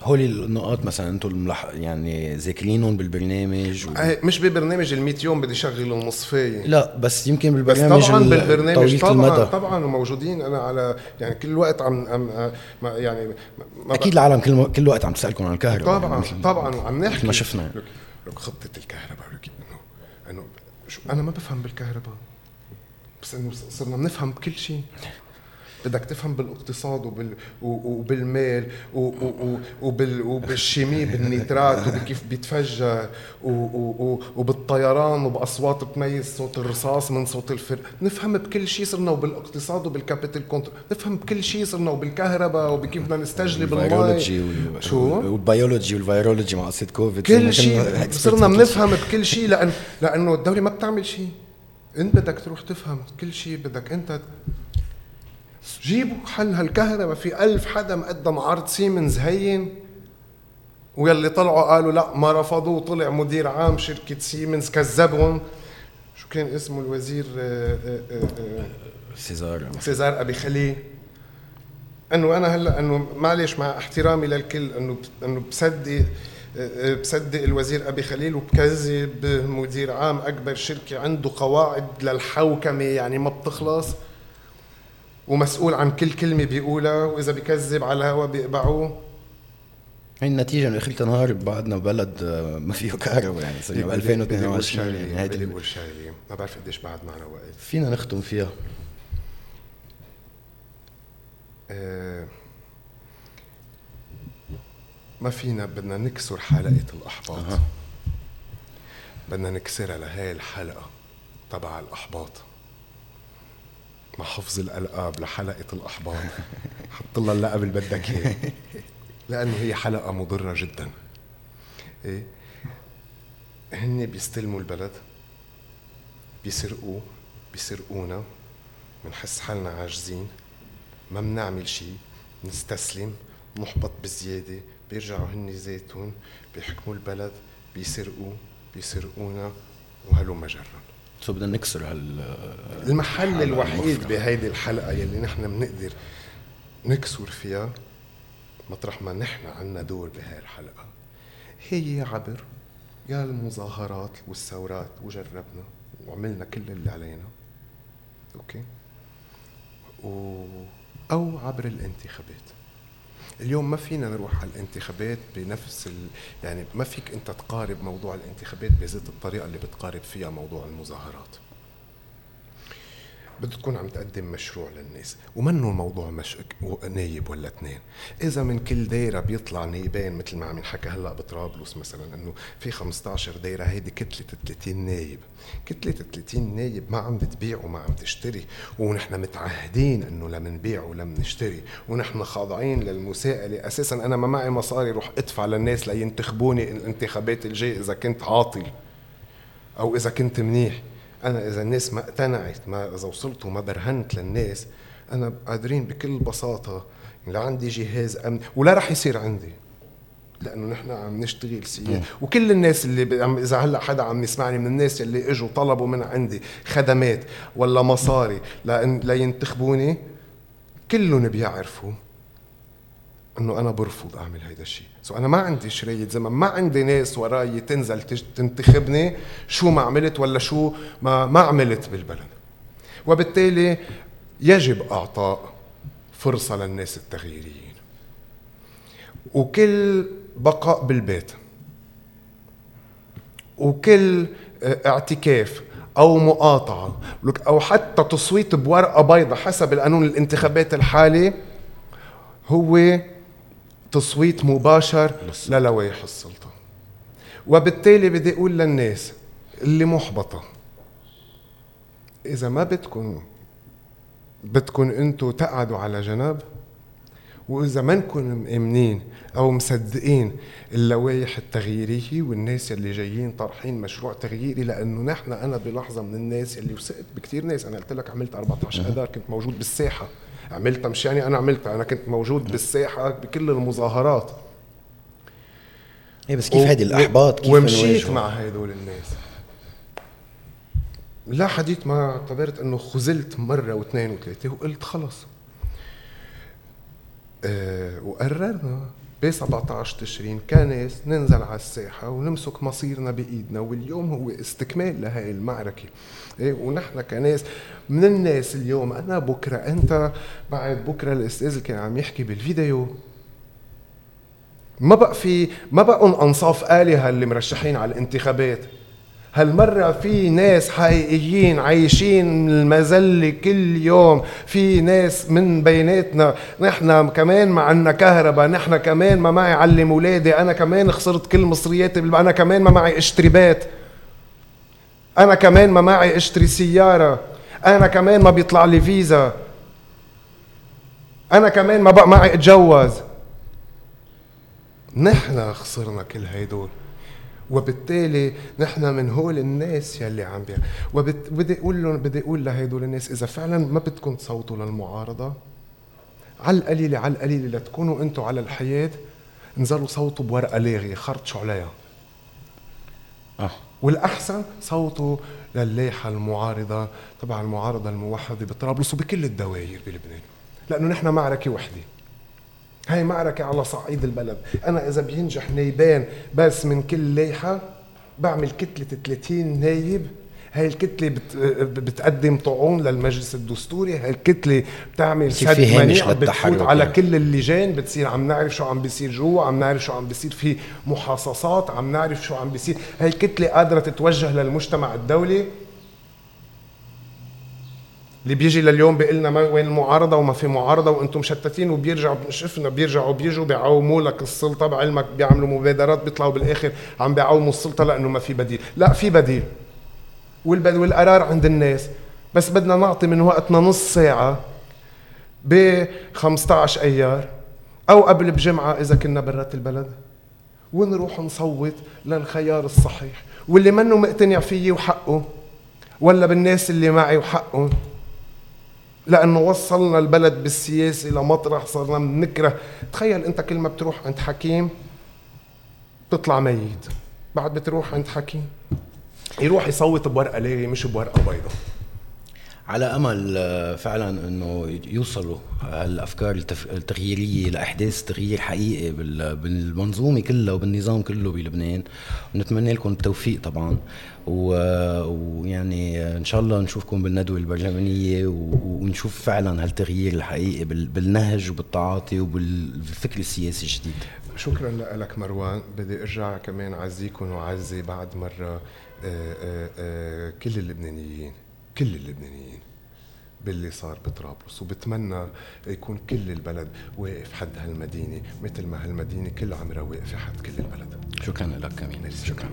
هول النقاط مثلا أنتم الملح يعني ذاكرينهم بالبرنامج و... مش ببرنامج ال 100 يوم بدي شغل المصفية لا بس يمكن بس بالبرنامج طبعا ال- بالبرنامج طبعا المدى. طبعا وموجودين. أنا على يعني كل الوقت عم, عم يعني ما أكيد العالم كل كل وقت عم تسألكم عن الكهرباء طبعا مثل- طبعا وعم نحكي. ما شفنا. لك, لك خطة الكهرباء لك إنه إنه شو أنا ما بفهم بالكهرباء. بس إنه صرنا بنفهم بكل شيء. بدك تفهم بالاقتصاد وبال وبالمال وبال وبال chimie بالنيترات وكيف بيتفجر وبالطيران وبأصوات بتميز صوت الرصاص من صوت الفرقيع. نفهم بكل شيء صرنا وبالاقتصاد وبال capital control نفهم بكل شيء صرنا وبالكهرباء وبكيف بدنا نستجلب المي. شو؟ وال biologie وال virologie مع قصة كوفيد كل شيء صرنا بنفهم بكل شيء لأن لأنه الدولة ما بتعمل شيء انت بدك تروح تفهم كل شيء بدك انت جيبوا حل هالكهرباء في ألف حدا مقدم عرض سيمنز هون ويلي طلعوا قالوا لا ما رفضوه طلع مدير عام شركة سيمنز كذبهم. شو كان اسمه الوزير؟ آه، آه، آه، سيزار. سيزار أبي خليل. إنه أنا هلأ إنه معلش مع احترامي للكل إنه إنه بصدق بصدق الوزير أبي خليل وبكذب مدير عام أكبر شركة عنده قواعد للحوكمة يعني ما بتخلص. ومسؤول عن كل كلمة بيقولها وإذا بكذب على الهوا بيقبعوه. هي النتيجة إنه اخر النهار بعدنا بلد آه، ما فيه كهرباء يعني صرنا ب 2022 يعني بدي هيدي أقول شغلة. ما بعرف قديش بعد معنا وقت. فينا نختم فيها. آه، ما فينا بدنا نكسر حلقة الأحباط. أها. بدنا نكسرها لهي الحلقة تبع الأحباط. مع حفظ الألقاب لحلقة الأحباط. حط لها اللقب اللي بدك إياه. لأنه هي حلقة مضرة جدا. إيه؟ هن بيستلموا البلد بيسرقوه بيسرقونا بنحس حالنا عاجزين ما بنعمل شيء نستسلم محبط بزيادة بيرجعوا هن زيتون بيحكموا البلد بيسرقوا بيسرقونا وهلم جرا سو بدنا نكسر هال المحل الوحيد. بهيدي الحلقة يلي نحن بنقدر نكسر فيها مطرح ما نحن عنا دور بهاي الحلقة هي عبر يا المظاهرات والثورات وجربنا وعملنا كل اللي علينا OK و... أو عبر الانتخابات اليوم ما فينا نروح على الانتخابات بنفس ال... يعني ما فيك انت تقارب موضوع الانتخابات بذات الطريقة اللي بتقارب فيها موضوع المظاهرات. بدك تكون عم تقدم مشروع للناس. ومنه الموضوع مش نايب ولا اثنين إذا من كل دايرة بيطلع نايبين مثل ما عم ينحكى هلأ بطرابلس مثلا إنه في 15 دايرة هيدي كتلة 30 نايب. كتلة 30 نايب ما عم بتبيع وما عم تشتري. ونحن متعهدين إنه لا منبيع ولا منشتري ونحن خاضعين للمساءلة. أساسا أنا ما معي مصاري روح أدفع للناس لينتخبوني الانتخابات الجاي إذا كنت عاطل. أو إذا كنت منيح. أنا إذا الناس ما اقتنعت ما إذا وصلت وما برهنت للناس أنا قادرين بكل بساطة لا عندي جهاز أمن ولا رح يصير عندي لأنه نحن عم نشتغل سياسه وكل الناس اللي عم إذا هلأ حدا عم يسمعني من الناس اللي إجوا طلبوا من عندي خدمات ولا مصاري لأن لينتخبوني كلهم بيعرفوا إنه أنا برفض أعمل هيدا الشيء. سو أنا ما عندي شرية زمن ما عندي ناس وراي تنزل تنتخبني شو ما عملت ولا شو ما ما عملت بالبلد. وبالتالي يجب إعطاء فرصة للناس التغييريين وكل بقاء بالبيت وكل اعتكاف أو مقاطعة أو حتى تصويت بورقة بيضاء حسب القانون الانتخابات الحالي هو تصويت مباشر للوائح السلطة. وبالتالي بدي أقول للناس اللي محبطة إذا ما بدكم بدكم أنتوا تقعدوا على جنب وإذا ما نكون مأمنين أو مصدقين اللوائح التغييرية والناس اللي جايين طارحين مشروع تغييري لأنه نحن أنا بلحظة من الناس اللي وثقت بكثير ناس. أنا قلت لك عملت 14 أذار كنت موجود بالساحة. عملتها مش يعني أنا عملتها أنا كنت موجود بالساحة بكل المظاهرات. إيه بس كيف هيدي الأحباط؟ كيف ومشيت مع هدول الناس. لا حديث ما اعتبرت إنه خزلت مرة واثنين وثلاثة وقلت خلص أه وقررنا ب 17 تشرين كناس ننزل على الساحة ونمسك مصيرنا بإيدنا واليوم هو استكمال لهي المعركة. إيه ونحن كناس من الناس اليوم أنا بكرة أنت بعد بكرة الأستاذ اللي كان عم يحكي بالفيديو. ما بقى في ما بقوا أنصاف آلهة اللي مرشحين على الانتخابات. هالمرة في ناس حقيقيين عايشين المذلة كل يوم؟ في ناس من بيناتنا نحن كمان ما عنا كهرباء نحن كمان ما معي علم ولادي أنا كمان خسرت كل مصرياتي أنا كمان ما معي أشتري بيت. أنا كمان ما معي أشتري سيارة. أنا كمان ما بيطلع لي فيزا. أنا كمان ما بقى معي اتجوز نحن خسرنا كل هيدول. وبالتالي نحن من هول الناس يلي عم بيع وبدي أقول لهم بدي أقول لهدول الناس إذا فعلا ما بدكم تصوتوا للمعارضة على القليله على القليله لتكونوا أنتم على الحياة انزلوا صوتوا بورقة لاغيه خرطشوا عليها. آه. والأحسن صوتوا للائحة المعارضة تبع المعارضة الموحدة بطرابلس وبكل الدوائر بلبنان. لأنه نحن معركة وحدة. هاي معركة على صعيد البلد. أنا إذا بينجح نايبان بس من كل لايحة بعمل كتلة 30 نايب. هاي الكتلة بت... بتقدم طعون للمجلس الدستوري. هاي الكتلة بتعمل سد منيع بتفوت على يعني. كل اللجان. بتصير عم نعرف شو عم بيصير جوا عم نعرف شو عم بيصير في محاصصات عم نعرف شو عم بيصير. هاي الكتلة قادرة تتوجه للمجتمع الدولي. اللي بيجي لليوم بيقول لنا وين المعارضه وما في معارضة وأنتم مشتتين وبيرجعوا شفنا بيرجعوا بيجوا بيعوموا لك السلطة بعلمك بيعملوا مبادرات بيطلعوا بالآخر عم بيعوموا السلطة لأنه ما في بديل، لا في بديل. والقرار عند الناس. بس بدنا نعطي من وقتنا نص ساعة ب 15 أيار أو قبل بجمعة إذا كنا برات البلد. ونروح نصوت للخيار الصحيح. واللي منه مقتنع فيي وحقه ولا بالناس اللي معي وحقهم. لأنه وصلنا البلد بالسياسة لمطرح صرنا بنكره. تخيل أنت كل ما بتروح عند حكيم بتطلع ميت. بعد بتروح عند حكيم. يروح يصوت بورقة ليه؟ مش بورقة بيضاء على أمل آه، فعلا إنه يوصلوا هالأفكار التغييرية لأحداث تغيير حقيقي بالمنظومة كلها وبالنظام كله بلبنان. ونتمنى لكم التوفيق طبعا. ويعني إن شاء الله نشوفكم بالندوة البرلمانية ونشوف فعلا هالتغيير الحقيقي بالنهج وبالتعاطي وبالفكر السياسي الجديد. شكرا لك مروان. بدي أرجع كمان أعزيكم وأعزي بعد مرة آه، آه، كل اللبنانيين. كل اللبنانيين باللي صار بطرابلس وبتمنى يكون كل البلد واقف حد هالمدينة مثل ما هالمدينة كل عمرها واقفة حد كل البلد. شكرا لك كمين شكرا, شكرا.